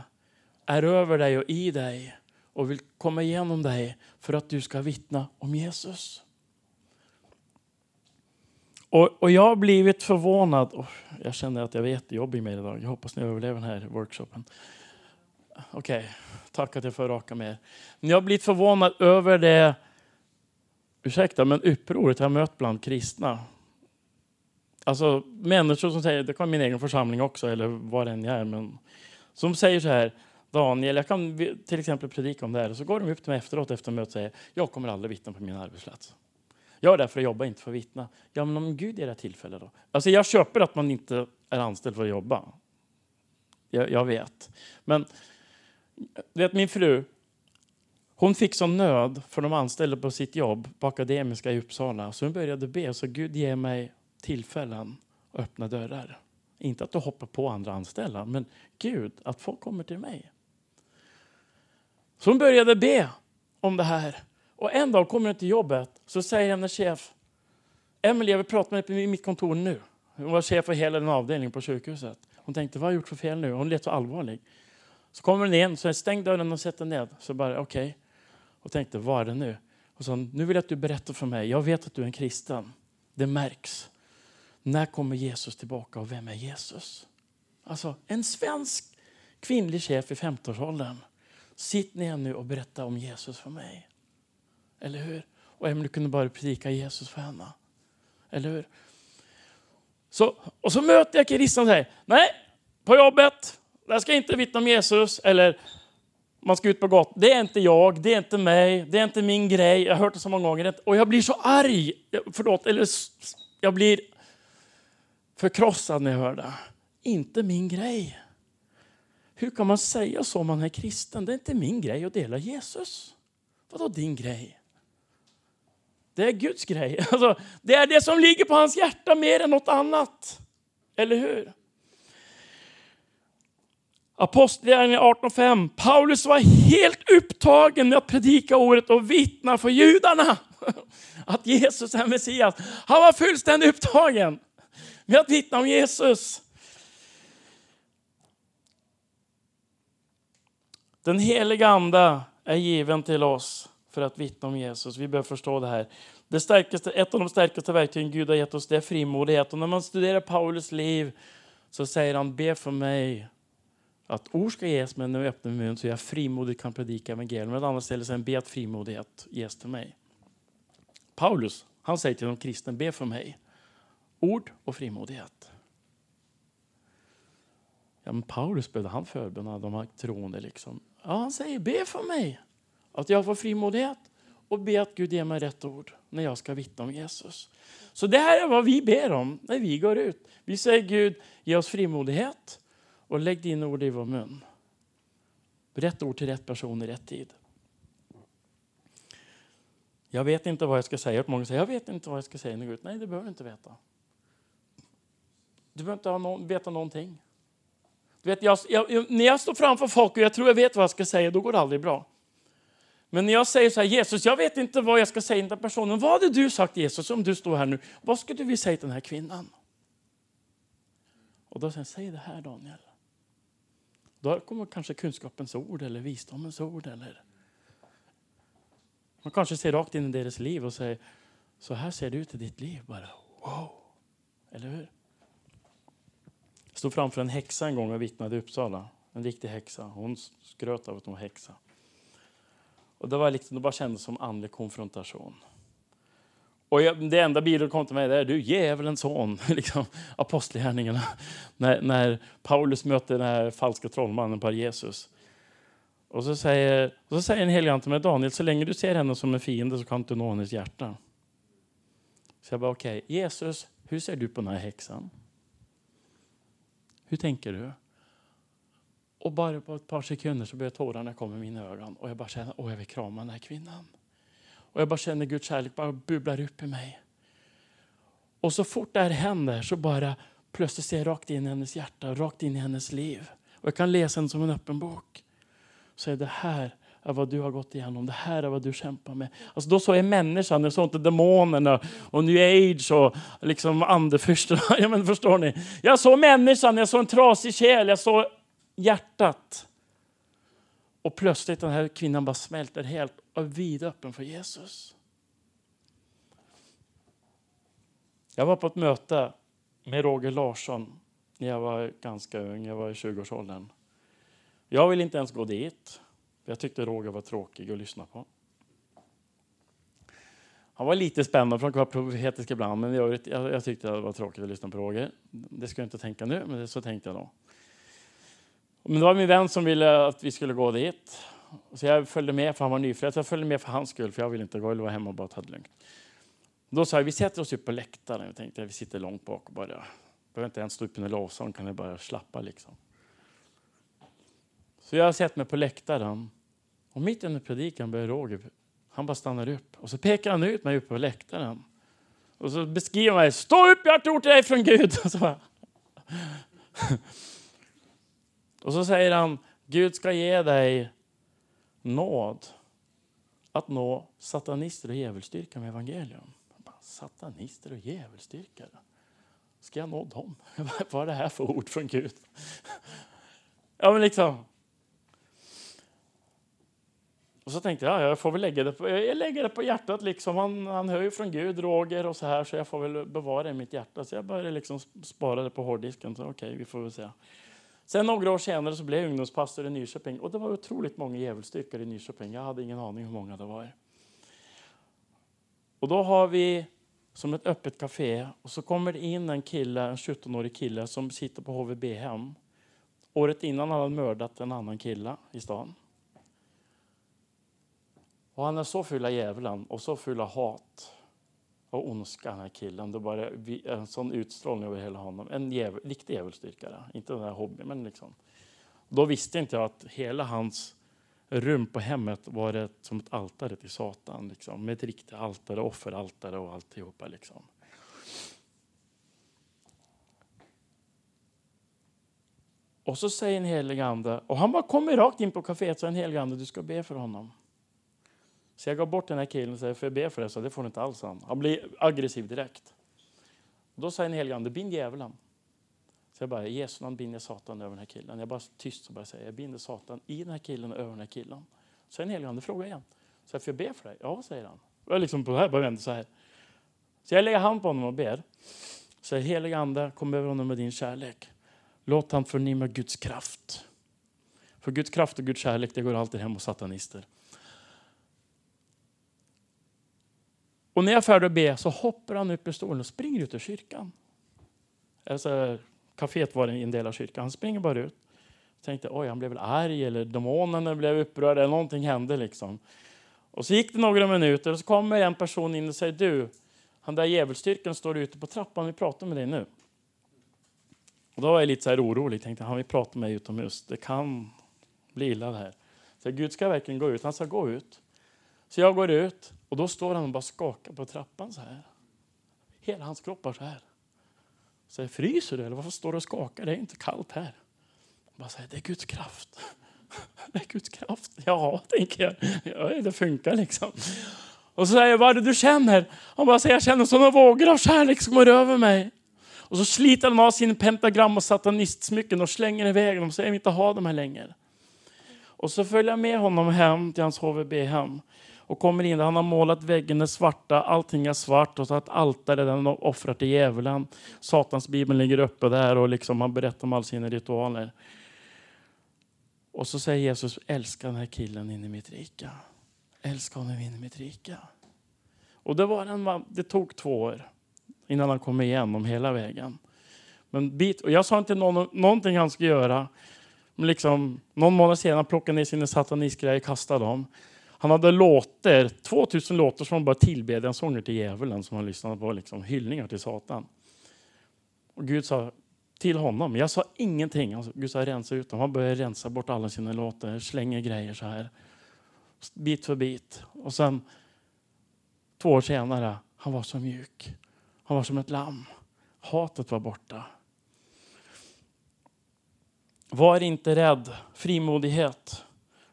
är över dig och i dig och vill komma igenom dig för att du ska vittna om Jesus. Och, och jag har blivit förvånad. Oh, jag känner att jag är jättejobbig med idag. Jag hoppas ni överlever den här workshopen. Okej, okay. tack att jag får raka med er. Men jag har blivit förvånad över det, ursäkta, men upproret jag mött bland kristna. Alltså människor som säger, det kan min egen församling också, eller vad det än är, men som säger så här, Daniel, jag kan till exempel predika om det här. Och så går de upp till mig efteråt efter mötet och säger, jag kommer aldrig vittna på min arbetsplats. Jag är där för att jobba, inte för att vittna. Ja, men om Gud ger det tillfälle då? Alltså jag köper att man inte är anställd för att jobba. Jag, jag vet. Men vet min fru, hon fick sån nöd för de anställda på sitt jobb på Akademiska i Uppsala. Så hon började be, så Gud ge mig tillfällen att öppna dörrar. Inte att du hoppar på andra anställda, men Gud, att folk kommer till mig. Så hon började be om det här. Och en dag kommer hon till jobbet, så säger hennes chef, Emelie, jag vill prata med dig på mitt kontor nu. Hon var chef för hela den avdelningen på sjukhuset. Hon tänkte, vad har jag gjort för fel nu? Hon lät så allvarlig. Så kommer hon in, så stäng dörren och sätter ned. Så bara, okej. Okay. Och tänkte, vad är det nu? Och sa, nu vill jag att du berättar för mig. Jag vet att du är en kristen. Det märks. När kommer Jesus tillbaka och vem är Jesus? Alltså, en svensk kvinnlig chef i 50-årsåldern. Sitt ner nu och berätta om Jesus för mig. Eller hur? Och Emelie kunde bara predika Jesus för henne. Eller hur? Så, och så möter jag kristna och säger, nej, på jobbet, där ska jag inte vittna om Jesus. Eller man ska ut på gatan. Det är inte jag, det är inte mig, det är inte min grej. Jag har hört det så många gånger. Och jag blir så arg. Förlåt, eller jag blir förkrossad när jag hör det. Inte min grej. Hur kan man säga så om man är kristen? Det är inte min grej att dela Jesus. Vadå din grej? Det är Guds grej. Alltså, det är det som ligger på hans hjärta mer än något annat. Eller hur? Apostlagärningarna 18.5. Paulus var helt upptagen med att predika ordet och vittna för judarna att Jesus är Messias. Han var fullständigt upptagen med att vittna om Jesus. Den heliga Ande är given till oss för att vittna om Jesus. Vi behöver förstå det här. Det starkaste, ett av de starkaste verktygen Gud har gett oss det är frimodighet. Och när man studerar Paulus liv så säger han, be för mig att ord ska ges men när jag öppnar min mun så jag frimodigt kan predika evangelium. Ett annat ställe säger be att frimodighet ges till mig. Paulus, han säger till de kristna, be för mig. Ord och frimodighet. Ja, men Paulus behövde han förböna de här troende liksom. Ja, han säger be för mig. Att jag får frimodighet och be att Gud ger mig rätt ord när jag ska vittna om Jesus. Så det här är vad vi ber om när vi går ut. Vi säger Gud, ge oss frimodighet och lägg dina ord i vår mun. Rätt ord till rätt person i rätt tid. Jag vet inte vad jag ska säga. Många säger, jag vet inte vad jag ska säga. Nej, det behöver du inte veta. Du behöver inte ha någon, veta någonting. Du vet, jag, jag, när jag står framför folk och jag tror jag vet vad jag ska säga, då går det aldrig bra. Men när jag säger så här, Jesus, jag vet inte vad jag ska säga till den personen. Vad hade du sagt Jesus, om du står här nu? Vad skulle du vilja säga till den här kvinnan? Och då säger jag, säg det här Daniel. Då kommer kanske kunskapens ord eller visdomens ord. Eller... Man kanske ser rakt in i deras liv och säger, så här ser det ut i ditt liv. Bara wow, eller hur? Jag stod framför en häxa en gång och vittnade i Uppsala. En riktig häxa. Hon skröt av att hon var häxa. Och det var liksom, det bara kändes som andlig konfrontation. Och jag, det enda bilden kom till mig är du djävulens son, liksom, apostlagärningarna. När, när Paulus möter den här falska trollmannen på Jesus. Och så säger, och så säger en helig ande till mig, Daniel, så länge du ser henne som en fiende så kan du nå hennes hjärta. Så jag bara, okej, okay, Jesus, hur ser du på den här häxan? Hur tänker du? Och bara på ett par sekunder så börjar tårarna komma i mina ögon. Och jag bara känner, åh jag vill krama den här kvinnan. Och jag bara känner Guds kärlek bara bubblar upp i mig. Och så fort det här händer så bara plötsligt ser jag rakt in i hennes hjärta, rakt in i hennes liv. Och jag kan läsa den som en öppen bok. Så är det här är vad du har gått igenom. Det här är vad du kämpar med. Alltså då såg jag människan, jag såg inte demonerna och new age och liksom andefyrstarna. Ja, men förstår ni? Jag såg människan, jag såg en trasig själ, jag såg hjärtat. Och plötsligt den här kvinnan bara smälter helt och är vidöppen för Jesus. Jag var på ett möte med Roger Larsson när jag var ganska ung, jag var i 20-årsåldern. Jag ville inte ens gå dit. Jag tyckte Roger var tråkig att lyssna på. Han var lite spännande, för han kan vara profetisk ibland, men jag, jag, tyckte det var tråkigt att lyssna på Roger. Det ska jag inte tänka nu, men så tänkte jag då. Men det var min vän som ville att vi skulle gå dit. Så jag följde med, för han var nyfrälst. Jag följde med för hans skull, för jag ville inte gå. Jag ville vara hemma och bara ta det lugnt. Då sa jag, vi sätter oss upp på läktaren. Jag tänkte, vi sitter långt bak och bara, behöver inte ens stå upp under lovsång, kan jag bara slappa liksom. Så jag sätter mig på läktaren. Och mitt under predikan börjar Roger, han bara stannar upp. Och så pekar han ut mig uppe på läktaren. Och så beskriver han mig, stå upp, jag har ett ord till dig från Gud. Och så, bara, och så säger han, Gud ska ge dig nåd att nå satanister och djävulsdyrkare med evangelium. Satanister och djävulsdyrkare? Ska jag nå dem? Vad är det här för ord från Gud? Ja, men liksom. Och så tänkte jag, jag får väl lägga det på, jag lägger det på hjärtat. Liksom. Han, han hör ju från Gud, Roger och så här, så jag får väl bevara det i mitt hjärta. Så jag började liksom spara det på hårddisken. okej, okay, vi får väl se. Sen några år senare så blev jag ungdomspastor i Nyköping och det var otroligt många djävulsdyrkare i Nyköping. Jag hade ingen aning hur många det var. Och då har vi som ett öppet café och så kommer det in en kille, en 17-årig kille som sitter på HVB-hem. Året innan hade han mördat en annan kille i stan. Och han är så full av djävulen och så full av hat och ondska, den här killen. Det var en sån utstrålning över hela honom. En djävul, riktig djävulsdyrkare, inte den där hobbyn. Men liksom. Då visste inte jag att hela hans rum på hemmet var ett, som ett altare till Satan. Liksom, med ett riktigt altare, offeraltare och alltihopa. Liksom. Och så säger en helig ande, och han bara kommer rakt in på kaféet, så en helig ande, du ska be för honom. Så jag gav bort den här killen och sa, för jag be för det? Så det får du inte alls. Han, han blir aggressiv direkt. Och då säger en helig ande, bind djävulen. Så jag bara, i Jesu namn binder Satan över den här killen. Jag bara tyst och bara säger, jag binder Satan i den här killen och över den här killen. Så en helig ande frågar igen. Så jag, får jag be för dig? Ja, säger han. Och jag liksom på det här bara vänder så här. Så jag lägger hand på honom och ber. Så helig ande, kom över honom med din kärlek. Låt han förnimma Guds kraft. För Guds kraft och Guds kärlek, det går alltid hem hos satanister. Och när jag är färdig att be så hoppar han upp ur stolen och springer ut ur kyrkan. Alltså, kaféet var en del av kyrkan. Han springer bara ut. Jag tänkte, oj, han blev väl arg eller demonerna blev upprörda eller någonting hände liksom. Och så gick det några minuter och så kommer en person in och säger, du, han där djävulsstyrkan står ute på trappan, vi pratar med dig nu. Och då var jag lite så här orolig, tänkte, han vill prata med mig utomhus, det kan bli illa det här. Så Gud ska verkligen gå ut, han ska gå ut. Så jag går ut och då står han och bara skakar på trappan så här. Hela hans kropp var så här. Så jag, fryser du eller varför står du och skakar? Det är inte kallt här. Bara säger, det är Guds kraft. Det är Guds kraft. Ja, tänker jag. Ja, det funkar liksom. Och så säger jag, vad är det du känner? Han bara säger, jag känner sådana vågor av kärlek som går över mig. Och så sliter han av sin pentagram och satanistsmycken och slänger iväg dem Så jag vill inte ha dem här längre. Och så följer jag med honom hem till hans HVB-hem och kommer in. Han har målat väggen svarta, allting är svart och så att altare där han offrar till djävulen. Satans bibel ligger uppe där och liksom han berättar om alla sina ritualer. Och så säger Jesus, älska den här killen in i mitt rika. Älska honom in i mitt rika. Och det, var en, det tog två år innan han kom igenom hela vägen. Men bit, och jag sa inte någon, någonting han skulle göra. Men liksom, någon månad senare plockade han ner sina satanistgrejer och kastade dem. Han hade låter, 2000 låtar som han bara tillbedjade en sånger till djävulen som han lyssnade på, liksom, hyllningar till Satan. Och Gud sa till honom, jag sa ingenting. Alltså, Gud sa rensa ut dem. Han började rensa bort alla sina låtar, slänger grejer så här. Bit för bit. Och sen två år senare, han var så mjuk. Han var som ett lamm. Hatet var borta. Var inte rädd. Frimodighet.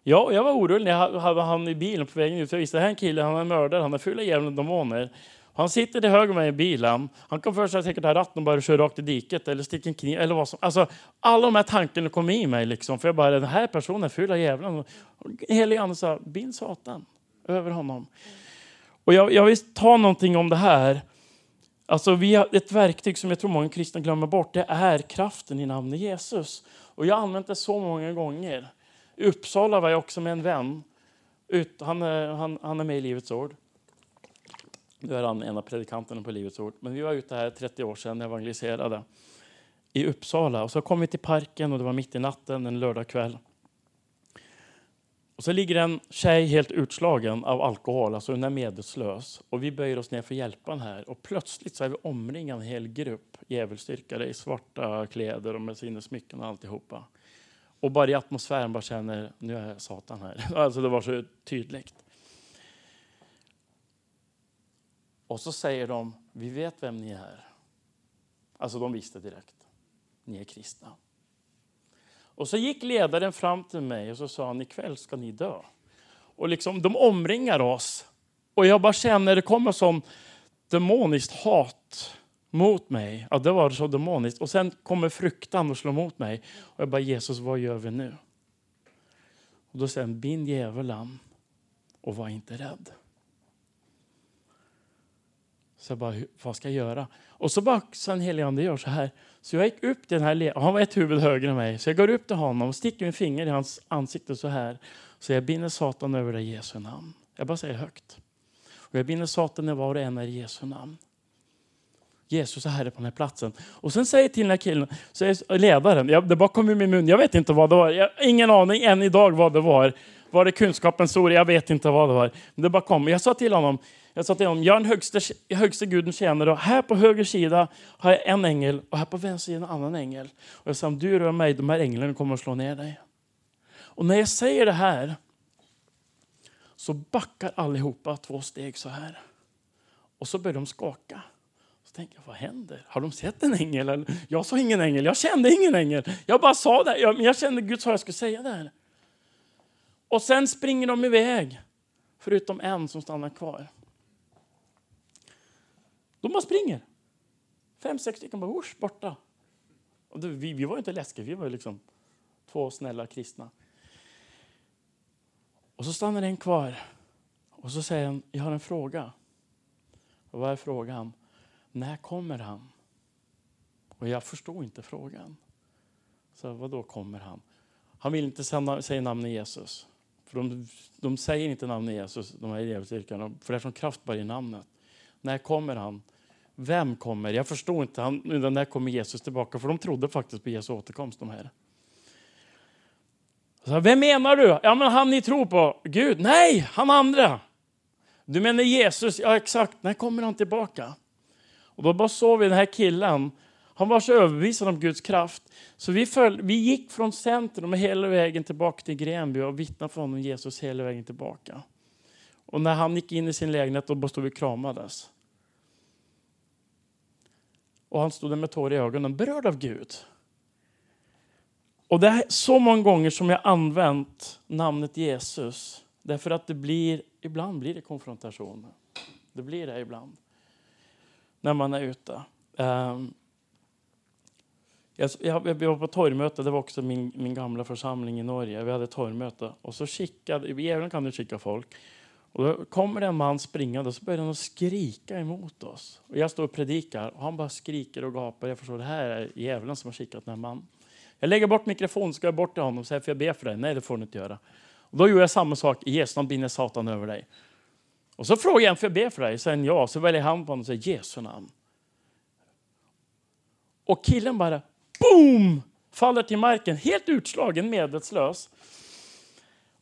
Ja, jag var orolig när jag hade han i bilen på vägen ut. Jag visste att det här är en kille, han är mördare, han är full av djävulen och demoner. Han sitter till höger mig i bilen. Han kan först säkert ha ratten och bara köra rakt i diket eller sticka en kniv eller vad som. Alltså, alla de här tankarna kom i mig liksom. För jag bara, den här personen är full av djävulen. Helig Ande sa, bind Satan över honom. Och jag, jag vill ta någonting om det här. Alltså, vi har ett verktyg som jag tror många kristna glömmer bort. Det är kraften i namnet Jesus. Och jag har använt det så många gånger. I Uppsala var jag också med en vän. Ut, han, eh, han, han är med i Livets Ord. Nu är han en av predikanterna på Livets Ord. Men vi var ute här 30 år sedan och evangeliserade i Uppsala. Och så kom vi till parken och det var mitt i natten en lördagkväll. Och så ligger en tjej helt utslagen av alkohol, alltså hon är medvetslös. Och vi böjer oss ner för att här. Och plötsligt så är vi omringade en hel grupp djävulsdyrkare i svarta kläder och med sina smycken och alltihopa. Och bara i atmosfären bara känner, nu är Satan här. Alltså det var så tydligt. Och så säger de, vi vet vem ni är. Alltså de visste direkt, ni är kristna. Och så gick ledaren fram till mig och så sa han, ikväll ska ni dö. Och liksom, de omringar oss. Och jag bara känner, det kommer som demoniskt hat mot mig. Ja, det var så demoniskt. Och sen kommer fruktan och slår mot mig. Och jag bara, Jesus, vad gör vi nu? Och då säger han, bind djävulen och var inte rädd. Så jag bara, vad ska jag göra? Och så bara, sen heligande gör så här. Så jag gick upp till den här han var ett huvud högre än mig. Så jag går upp till honom och sticker min finger i hans ansikte så här. Så jag binder Satan över det i Jesu namn. Jag bara säger högt. Och jag binder Satan i var och en i Jesu namn. Jesus är herre på den här platsen. Och sen säger till den här killen, säger ledaren, jag, det bara kom i min mun, jag vet inte vad det var. Jag har ingen aning än idag vad det var. Var det kunskapens ord? Jag vet inte vad det var. Men det bara kom. Jag sa till honom, jag sa till honom, jag är den högsta, högsta guden tjänare och här på höger sida har jag en ängel och här på vänster sida en annan ängel. Och jag sa, om du rör mig, de här änglarna kommer att slå ner dig. Och när jag säger det här så backar allihopa två steg så här. Och så börjar de skaka. Så tänker jag, vad händer? Har de sett en ängel? Jag sa ingen ängel, jag kände ingen ängel. Jag bara sa det, jag, jag kände Gud sa jag skulle säga det här. Och sen springer de iväg, förutom en som stannar kvar. De bara springer. Fem, sex stycken bara usch, borta. Och det, vi, vi var inte läskiga, vi var liksom två snälla kristna. Och så stannar en kvar och så säger han, jag har en fråga. Och vad är frågan? När kommer han? Och jag förstod inte frågan. Så vad då kommer han? Han vill inte säga namnet Jesus. För de, de säger inte namnet Jesus, de här djävulsdyrkarna, för det är som kraft bara i namnet. När kommer han? Vem kommer? Jag förstår inte. Han, när kommer Jesus tillbaka? För de trodde faktiskt på Jesu återkomst. De här. Så, Vem menar du? Ja, men han ni tror på. Gud? Nej, han andra. Du menar Jesus? Ja, exakt. När kommer han tillbaka? Och då bara såg vi den här killen. Han var så överbevisad om Guds kraft. Så vi, föll, vi gick från centrum hela vägen tillbaka till Grenby och vittnade för honom Jesus hela vägen tillbaka. Och när han gick in i sin lägenhet då stod vi kramades. Och han stod där med tårar i ögonen, berörd av Gud. Och det är så många gånger som jag använt namnet Jesus. Därför att det blir, ibland blir det konfrontation. Det blir det ibland. När man är ute. Um, jag, jag, jag var på torgmöte, det var också min, min gamla församling i Norge. Vi hade torgmöte. Och så skickade, i Gävle kan du skicka folk. Och då kommer det en man springande och så börjar han skrika emot oss. Och jag står och predikar och han bara skriker och gapar. Jag förstår, det här är djävulen som har skickat den här mannen. Jag lägger bort mikrofonen, ska jag bort till honom och säger, får jag be för dig? Nej, det får du inte göra. Och då gjorde jag samma sak, i Jesu namn binder Satan över dig. Och så frågar jag, för jag be för dig? Sen ja, så väljer han på honom och säger Jesu namn. Och killen bara, boom! Faller till marken, helt utslagen, medvetslös.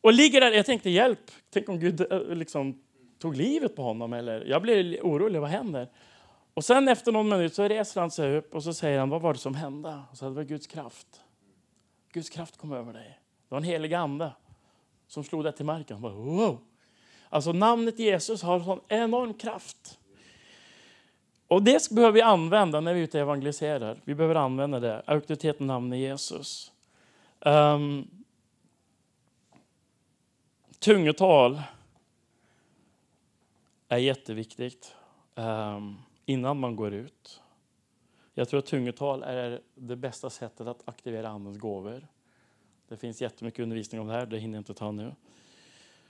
Och ligger där, jag tänkte hjälp, tänk om Gud eh, liksom tog livet på honom. Eller, jag blev orolig, vad händer? Och sen efter någon minut så reser han sig upp och så säger han, vad var det som hände? Och så det var Guds kraft. Guds kraft kom över dig. Det var en helig ande som slog dig till marken. Han Bara, wow. Alltså namnet Jesus har en sån enorm kraft. Och det behöver vi använda när vi är ute och evangeliserar. Vi behöver använda det, auktoriteten namnet Jesus. Um, tungotal är jätteviktigt um, innan man går ut. Jag tror att tungotal är det bästa sättet att aktivera Andens gåvor. Det finns jättemycket undervisning om det här, det hinner jag inte ta nu.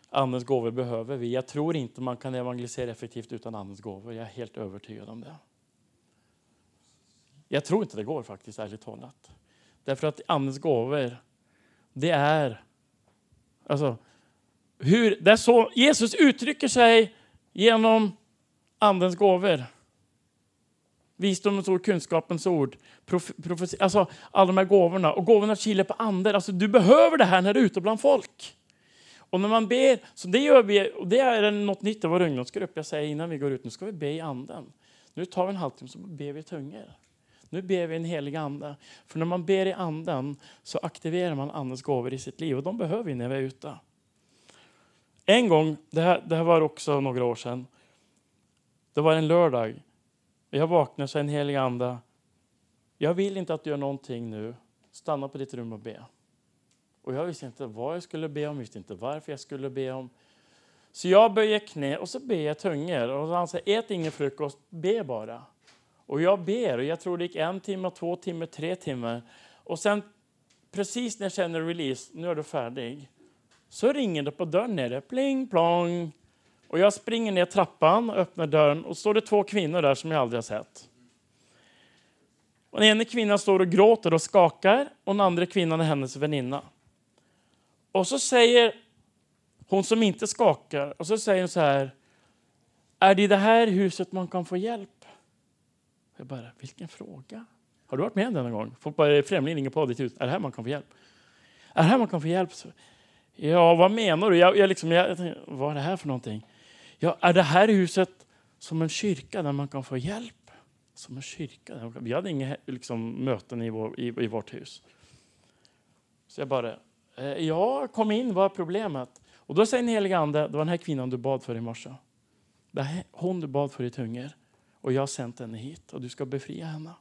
Andens gåvor behöver vi. Jag tror inte man kan evangelisera effektivt utan Andens gåvor. Jag är helt övertygad om det. Jag tror inte det går faktiskt, ärligt talat. Därför att Andens gåvor, det är... Alltså, hur, det är så Jesus uttrycker sig genom Andens gåvor. Visdomens ord, kunskapens ord, prof, profeti, alltså alla de här gåvorna. Och gåvorna kilar på anden. Alltså, du behöver det här när du är ute bland folk. Och när man ber, så det gör vi, och det är något nytt i vår ungdomsgrupp. Jag säger innan vi går ut, nu ska vi be i anden. Nu tar vi en halvtimme så ber vi i tungor. Nu ber vi en helig ande. För när man ber i anden så aktiverar man andens gåvor i sitt liv och de behöver vi när vi är ute. En gång, det här, det här var också några år sedan, det var en lördag. Jag vaknade och sa en helig ande, jag vill inte att du gör någonting nu. Stanna på ditt rum och be. Och jag visste inte vad jag skulle be om, visste inte varför jag skulle be om. Så jag böjer knä och så ber jag tungor. Och han säger, ät ingen frukost, be bara. Och jag ber och jag tror det gick en timme, två timmar, tre timmar. Och sen precis när jag känner release, nu är du färdig, så ringer det på dörren nere, pling plong. Och jag springer ner trappan och öppnar dörren och står det två kvinnor där som jag aldrig har sett. Och den ena kvinnan står och gråter och skakar och den andra kvinnan är hennes väninna. Och så säger hon som inte skakar, och så säger hon så här. Är det i det här huset man kan få hjälp? Jag bara, vilken fråga? Har du varit med denna gång? Folk bara, främling ringer på ditt hus. Är det här man kan få hjälp? Är det här man kan få hjälp? Ja, vad menar du? Jag, jag liksom, jag, jag, tänkte, vad är det här för någonting? Ja, är det här huset som en kyrka där man kan få hjälp? Som en kyrka? Där man kan, Vi hade inga liksom, möten i, vår, i, i vårt hus. Så jag bara, Eh, ja, kom in, vad är problemet? Och då säger den helige Ande, det var den här kvinnan du bad för i morse. Det är hon du bad för i tungor. Och jag har sänt henne hit och du ska befria henne.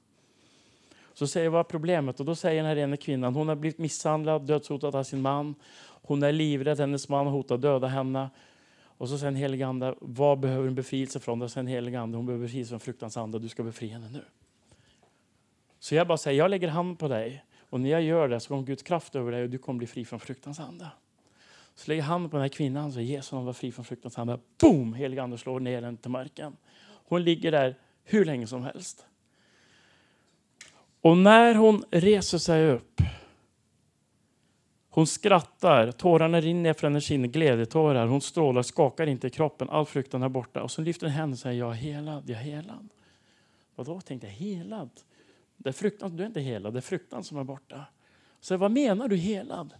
Så säger jag, vad är problemet? Och då säger den här ena kvinnan, hon har blivit misshandlad, dödshotad av sin man. Hon är livrädd, hennes man hotar döda henne. Och så säger den helige Ande, vad behöver en befrielse från? Då säger den helige Ande, hon behöver befrielse från fruktans ande, du ska befria henne nu. Så jag bara säger, jag lägger hand på dig. Och när jag gör det så kommer Guds kraft över dig och du kommer bli fri från fruktans ande. Så lägger handen på den här kvinnan så Jesus var fri från fruktans ande. Boom! Helig ande slår ner henne till marken. Hon ligger där hur länge som helst. Och när hon reser sig upp hon skrattar, tårarna rinner från hennes kind, glädjetårar. Hon strålar, skakar inte i kroppen, all fruktan är borta. Och så lyfter hon händerna och säger, jag är helad, jag är helad. Vadå, tänkte jag, helad? Det är fruktan, du är inte helad, det är fruktan som är borta. Så vad menar du helad?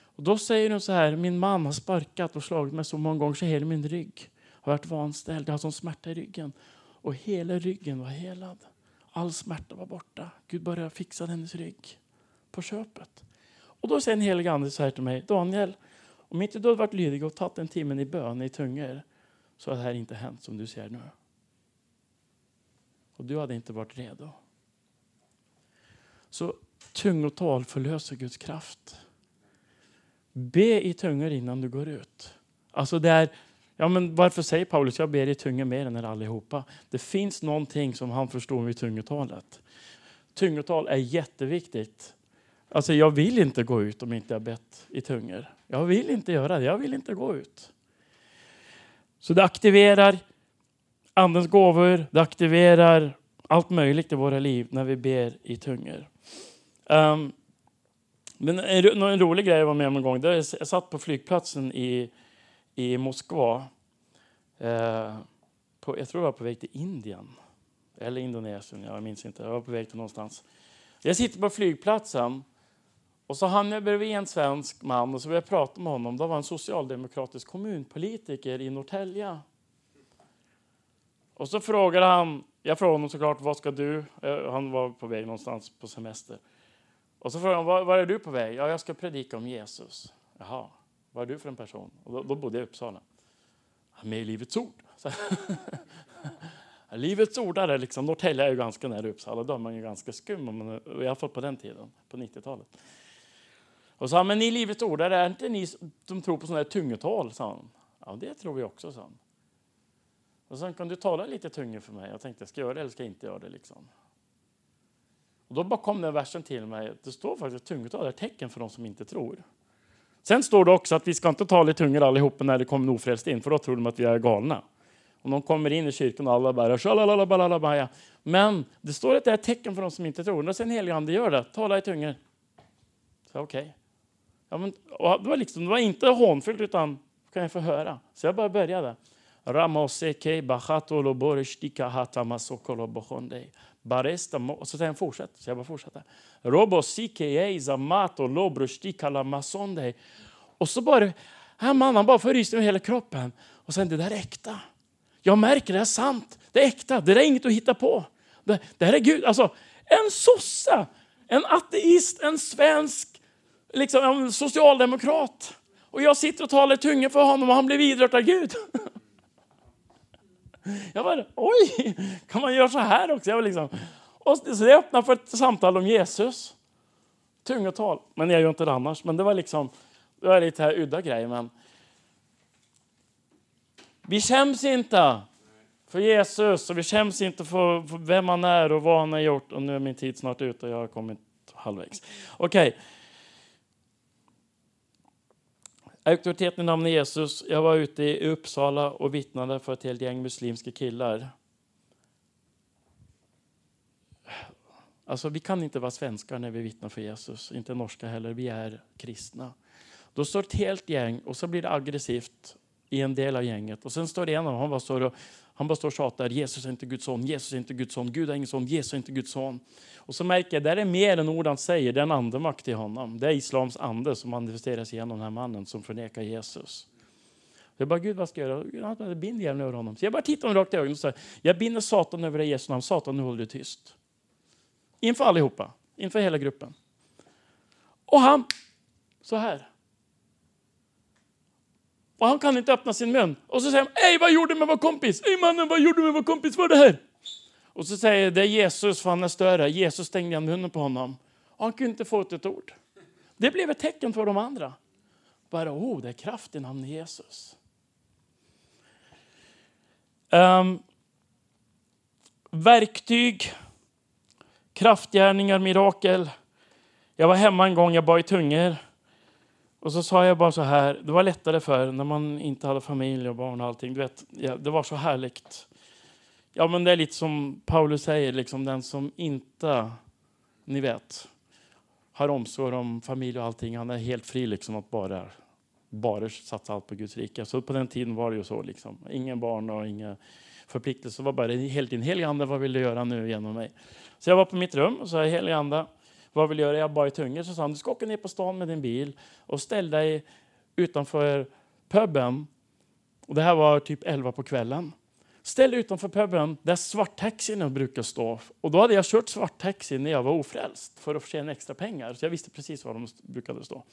Och då säger hon så här, min man har sparkat och slagit mig så många gånger så hela min rygg har varit vanställd. Jag har sån smärta i ryggen. Och hela ryggen var helad. All smärta var borta. Gud började fixa hennes rygg på köpet. Och då säger en helig ande så här till mig, Daniel, om inte du hade varit lydig och tagit en timme i bön i tungor så hade det här inte hänt som du ser nu. Och du hade inte varit redo. Så tungotal förlöser Guds kraft. Be i tungor innan du går ut. Alltså det är, ja men varför säger Paulus jag ber i tungor mer än er allihopa? Det finns någonting som han förstår med tungotalet. Tungotal är jätteviktigt. Alltså jag vill inte gå ut om inte jag bett i tungor. Jag vill inte göra det. Jag vill inte gå ut. Så det aktiverar Andens gåvor, det aktiverar allt möjligt i våra liv när vi ber i tungor. Um, men en, en, rolig grej jag var med om en gång, där jag satt på flygplatsen i, i Moskva. Uh, på, jag tror jag var på väg till Indien. Eller Indonesien, jag minns inte. Jag var på väg till någonstans. Jag sitter på flygplatsen och så hamnade jag bredvid en svensk man och så började jag prata med honom. Det var en socialdemokratisk kommunpolitiker i Norrtälje. Och så frågade han, jag frågade honom såklart, vad ska du? Eh, han var på väg någonstans på semester. Och så frågade han, var, var är du på väg? Ja, jag ska predika om Jesus. Jaha, vad är du för en person? Och då, då bodde jag i Uppsala. Med i Livets Ord. Livets ordare, liksom, Norrtälje är ju ganska nära Uppsala, då är man ju ganska skum, i alla fall på den tiden, på 90-talet. Och sa men ni Livets ordare, är inte ni som tror på sådana här tungotal? Sa han. Ja, det tror vi också, sa han. Och sen kan du tala lite tunga för mig? Jag tänkte, ska jag göra det eller ska jag inte göra det? Liksom. Och då bara kom den versen till mig. Det står faktiskt att tungotal är tecken för de som inte tror. Sen står det också att vi ska inte tala i tungor allihopa när det kommer en ofrälst in, för då tror de att vi är galna. Och de kommer in i kyrkan och alla bara Men det står att det är ett tecken för de som inte tror. När sen helige ande gör det, tala i tungor. Så okej. Okay. Ja, men, det, var liksom, det var inte hånfullt, utan kan jag få höra? Så jag bara började. Ramoseke bachatolo hatamasokolo bohondei. Baresta och så säger han fortsätt. Så jag bara fortsätter. Robosike eiza zamato lobrusti kalamasonde. Och så bara, här mannen bara får rysningar över hela kroppen. Och sen det där är äkta. Jag märker det är sant. Det är äkta. Det är inget att hitta på. Det, det här är Gud. Alltså, en sosse, en ateist, en svensk, liksom en socialdemokrat. Och jag sitter och talar i tunga för honom och han blir vidrört av Gud. Jag bara, oj, kan man göra så här också? Jag liksom, och så det öppnade för ett samtal om Jesus. Tungotal. Men jag gör inte det annars. Men det var liksom, det var lite här udda grejer. Men vi skäms inte för Jesus och vi skäms inte för, för vem han är och vad han har gjort. Och nu är min tid snart ute och jag har kommit halvvägs. Okej. Okay. Auktoriteten i namnet Jesus. Jag var ute i Uppsala och vittnade för ett helt gäng muslimska killar. Alltså, vi kan inte vara svenskar när vi vittnar för Jesus, inte norska heller. Vi är kristna. Då står ett helt gäng och så blir det aggressivt i en del av gänget. Och sen står det en av dem, han bara står och, han bara står och tjatar. Jesus är inte Guds son, Jesus är inte Guds son, Gud är ingen son, Jesus är inte Guds son. Och så märker jag, det är mer än ord han säger, det är en andemakt i honom. Det är islams ande som manifesteras genom den här mannen som förnekar Jesus. Jag bara, Gud vad ska jag göra? Bind djävulen över honom. Så jag bara tittar honom rakt i ögonen och säger, jag binder Satan över dig Jesu namn. Satan, nu håller du tyst. Inför allihopa, inför hela gruppen. Och han, så här. Och han kan inte öppna sin mun. Och så säger han, Ej, vad gjorde du med vår kompis? Ej mannen, vad gjorde du med vår kompis? Vad är det här? Och så säger det är Jesus, för han är större. Jesus stängde igen munnen på honom. Och han kunde inte få ut ett ord. Det blev ett tecken för de andra. Bara, oh, det är kraft i namnet Jesus. Um, verktyg, kraftgärningar, mirakel. Jag var hemma en gång, jag bad i tungor. Och så sa jag bara så här, det var lättare för när man inte hade familj och barn och allting. Du vet, ja, det var så härligt. Ja, men det är lite som Paulus säger, liksom den som inte, ni vet, har omsorg om familj och allting, han är helt fri liksom att bara, bara satsa allt på Guds rike. Så på den tiden var det ju så. Liksom. Ingen barn och inga förpliktelser. Det var bara helt in. Helig ande, vad vill du göra nu genom mig? Så jag var på mitt rum och sa, helig ande, vad vill du göra? Jag bara är tungor. Så sa han, du ska åka ner på stan med din bil och ställ dig utanför puben. Och det här var typ 11 på kvällen. Ställ dig utanför puben där svarttaxin brukar stå. Och då hade jag kört svarttaxi när jag var ofrälst för att tjäna extra pengar. Så jag visste precis var de brukade stå.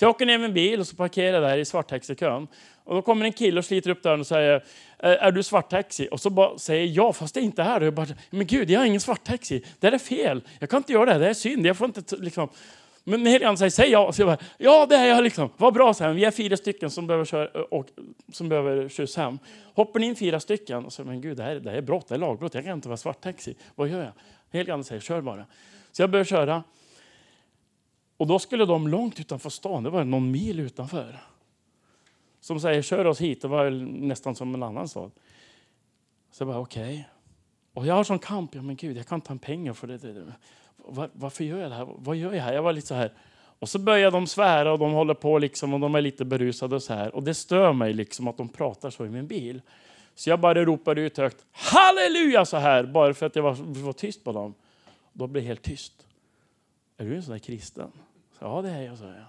Så jag åker ner med en bil och så parkerar där i svarttaxikön. Och då kommer en kille och sliter upp dörren och säger, är du svarttaxi? Och så bara säger jag, fast det är inte här. Och jag bara, men gud, jag har ingen svarttaxi. Det är fel. Jag kan inte göra det, det är synd. Jag får inte liksom... Men heligan säger, säg ja. Så jag bara, ja det är jag liksom. Vad bra, så här. vi är fyra stycken som behöver, köra, och, som behöver skjuts hem. Hoppar in fyra stycken och så, men gud det här, det här är brott, det är lagbrott. Jag kan inte vara svarttaxi. Vad gör jag? Heligan säger, kör bara. Så jag börjar köra. Och då skulle de långt utanför stan, det var någon mil utanför. Som säger, kör oss hit. Det var nästan som en annan stad. Så jag bara, okej. Okay. Och jag har sån kamp, ja men gud, jag kan ta en pengar för det. Var, varför gör jag det här? Vad gör jag här? Jag var lite så här. Och så börjar de svära och de håller på liksom och de är lite berusade och så här. Och det stör mig liksom att de pratar så i min bil. Så jag bara ropar ut högt, halleluja så här, bara för att jag var, var tyst på dem. Då blir det helt tyst. Är du en sån där kristen? Så, ja, det är jag, sa jag.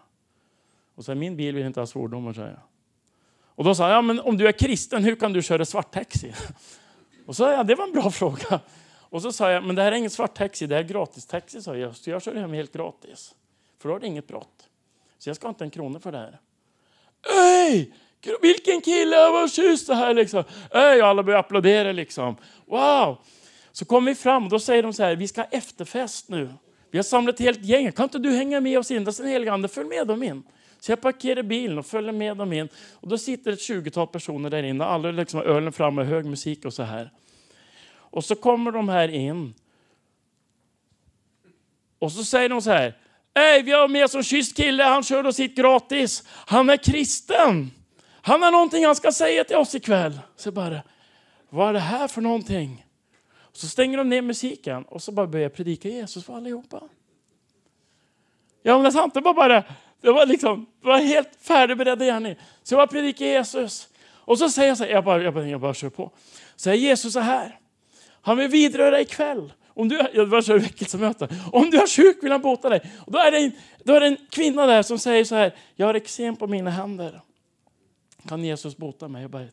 Och så min bil vill inte ha svordomar, sa jag. Och då sa jag, ja, men om du är kristen, hur kan du köra svarttaxi? Och så sa jag, det var en bra fråga. Och så sa jag, men det här är ingen svarttaxi, det är gratistaxi, sa jag. Så jag kör hem helt gratis. För då är det inget brott. Så jag ska inte en krona för det här. Öj! Vilken kille, vad schysst det här liksom. Öj, och alla börjar applådera liksom. Wow! Så kommer vi fram och då säger de så här, vi ska ha efterfest nu. Vi har samlat ett helt gäng. Kan inte du hänga med oss in? Där är ande. Följ med dem in. Så jag parkerar bilen och följer med dem in. Och då sitter ett 20-tal personer där inne. Alla liksom har ölen framme, hög musik och så här. Och så kommer de här in. Och så säger de så här. Hej, vi har med oss en kysst kille. Han kör oss hit gratis. Han är kristen. Han har någonting han ska säga till oss ikväll. Så bara, vad är det här för någonting? Så stänger de ner musiken och så bara börjar jag predika Jesus för allihopa. Ja, men det är sant. Det var bara, det var liksom, det var helt färdigberedda gärning. Så jag bara predikar Jesus. Och så säger jag så här, jag bara, jag bara, jag bara kör på. Säger Jesus så här. Han vill vidröra ikväll. Om du, jag bara kör väckelsemöte. Om du är sjuk vill han bota dig. Och då, är det en, då är det en kvinna där som säger så här, jag har eksem på mina händer. Kan Jesus bota mig? Jag bara,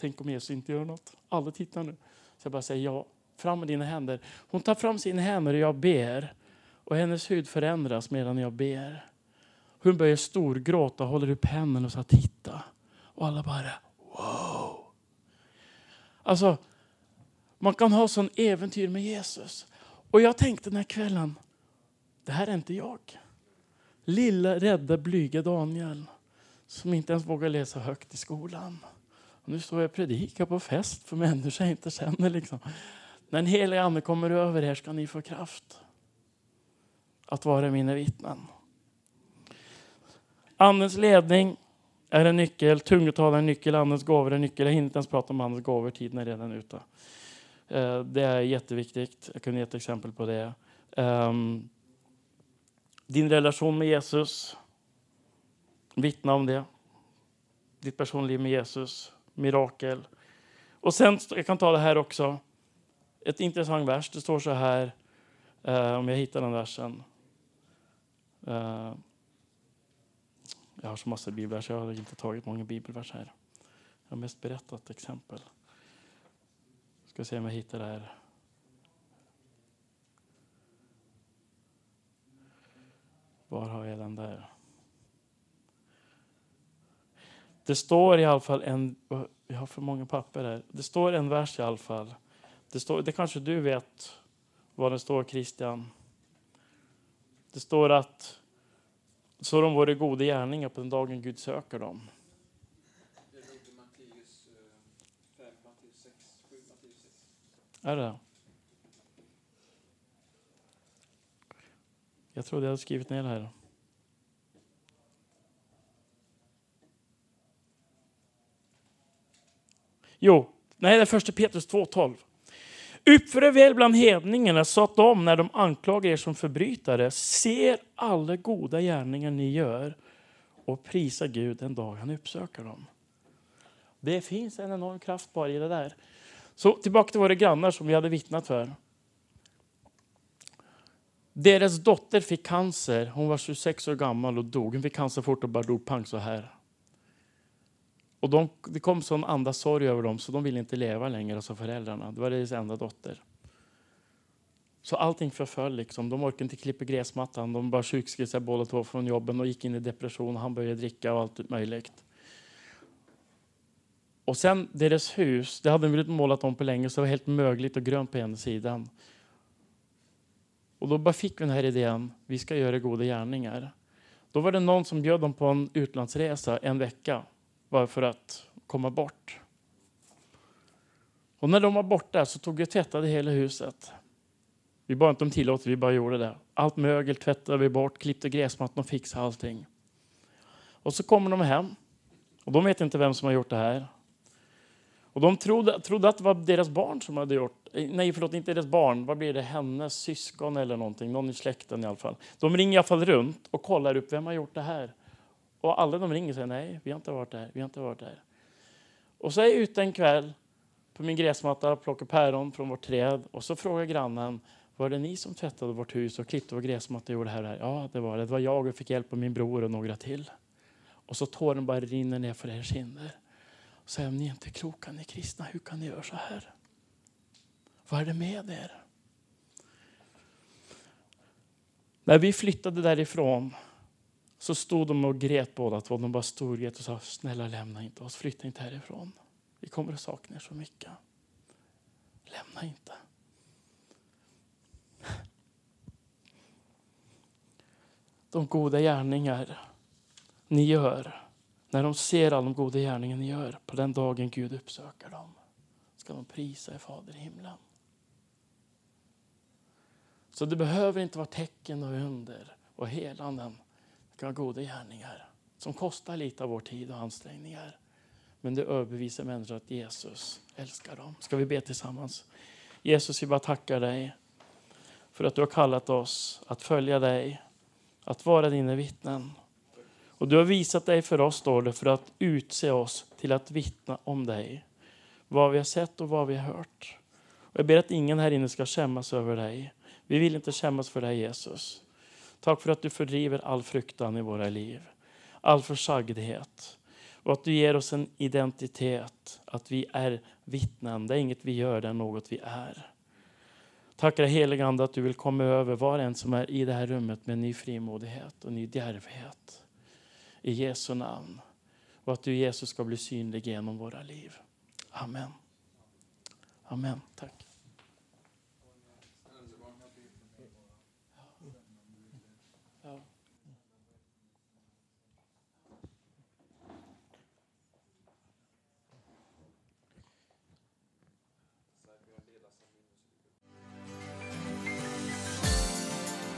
tänk om Jesus inte gör något. Alla tittar nu. Så jag bara säger ja fram med dina händer. Hon tar fram sina händer och jag ber. Och hennes hud förändras medan jag ber. Hon börjar storgråta och håller upp händerna och säger titta. Och alla bara wow. Alltså, man kan ha sån äventyr med Jesus. Och jag tänkte den här kvällen, det här är inte jag. Lilla rädda blyga Daniel som inte ens vågar läsa högt i skolan. Och nu står jag och predikar på fest för människor jag inte känner. Liksom. När den helige Ande kommer över er ska ni få kraft att vara mina vittnen. Andens ledning är en nyckel, tungotal är en nyckel, Andens gåvor är en nyckel. Jag hinner inte ens prata om Andens gåvor, tiden är redan ute. Eh, det är jätteviktigt. Jag kunde ge ett exempel på det. Ehm, din relation med Jesus, vittna om det. Ditt personliv med Jesus, mirakel. Och sen, jag kan ta det här också ett intressant vers. Det står så här, eh, om jag hittar den versen. Eh, jag har så massa bibelverser, jag har inte tagit många bibelverser här. Jag har mest berättat exempel. Ska se om jag hittar det här. Var har jag den där? Det står i alla fall en... Jag har för många papper här. Det står en vers i alla fall det, står, det kanske du vet vad det står, Christian. Det står att så de våra goda gärningar på den dagen Gud söker dem. Är det Jag trodde jag hade skrivit ner det här. Jo, nej det är första Petrus 2.12. Uppför er väl bland hedningarna så att de, när de anklagar er som förbrytare, ser alla goda gärningar ni gör och prisar Gud den dag han uppsöker dem. Det finns en enorm kraft bara i det där. Så tillbaka till våra grannar som vi hade vittnat för. Deras dotter fick cancer. Hon var 26 år gammal och dog. Hon fick cancer fort och bara dog pang så här. Och de, det kom sån anda sorg över dem så de ville inte leva längre, alltså föräldrarna. Det var deras enda dotter. Så allting förföll. Liksom. De orkade inte klippa gräsmattan. De bara sjukskrev sig båda två från jobben och gick in i depression. Han började dricka och allt möjligt. Och sen deras hus, det hade de blivit målat om på länge så det var helt mögligt och grönt på ena sidan. Och då bara fick vi den här idén, vi ska göra goda gärningar. Då var det någon som bjöd dem på en utlandsresa en vecka, bara för att komma bort. Och när de var borta så tog vi och tvättade hela huset. Vi bad inte om tillåtelse, vi bara gjorde det. Allt mögel tvättade vi bort, klippte gräsmattan och fixade allting. Och så kommer de hem. Och de vet inte vem som har gjort det här. Och de trodde, trodde att det var deras barn som hade gjort Nej, förlåt, inte deras barn. Vad blir det? Hennes syskon eller någonting. Någon i släkten i alla fall. De ringer i alla fall runt och kollar upp vem har gjort det här. Och alla de ringer och säger nej, vi har inte varit där. Vi har inte varit där. Och så är jag ute en kväll på min gräsmatta och plockar päron från vårt träd. Och så frågar grannen, var det ni som tvättade vårt hus och klippte vår gräsmatta och gjorde det här? Ja, det var det. Det var jag och fick hjälp av min bror och några till. Och så tåren bara rinner ner för era kinder. Och säger, ni är inte kloka, ni kristna. Hur kan ni göra så här? Vad är det med er? När vi flyttade därifrån så stod de och grät båda två. De bara storgrät och sa, snälla lämna inte oss, flytta inte härifrån. Vi kommer att sakna er så mycket. Lämna inte. De goda gärningar ni gör, när de ser alla de goda gärningar ni gör på den dagen Gud uppsöker dem, ska de prisa er Fader i himlen. Så det behöver inte vara tecken och under och helanden. Det kan vara goda gärningar som kostar lite av vår tid och ansträngningar. Men det överbevisar människor att Jesus älskar dem. Ska vi be tillsammans? Jesus, vi bara tackar dig för att du har kallat oss att följa dig, att vara dina vittnen. Och du har visat dig för oss, står det, för att utse oss till att vittna om dig. Vad vi har sett och vad vi har hört. Och jag ber att ingen här inne ska skämmas över dig. Vi vill inte skämmas för dig Jesus. Tack för att du fördriver all fruktan i våra liv, all försagdhet. Och att du ger oss en identitet, att vi är vittnen. Det är inget vi gör, det är något vi är. Tack helig helige Ande att du vill komma över var en som är i det här rummet med ny frimodighet och ny djärvhet. I Jesu namn. Och att du Jesus ska bli synlig genom våra liv. Amen. Amen. Tack.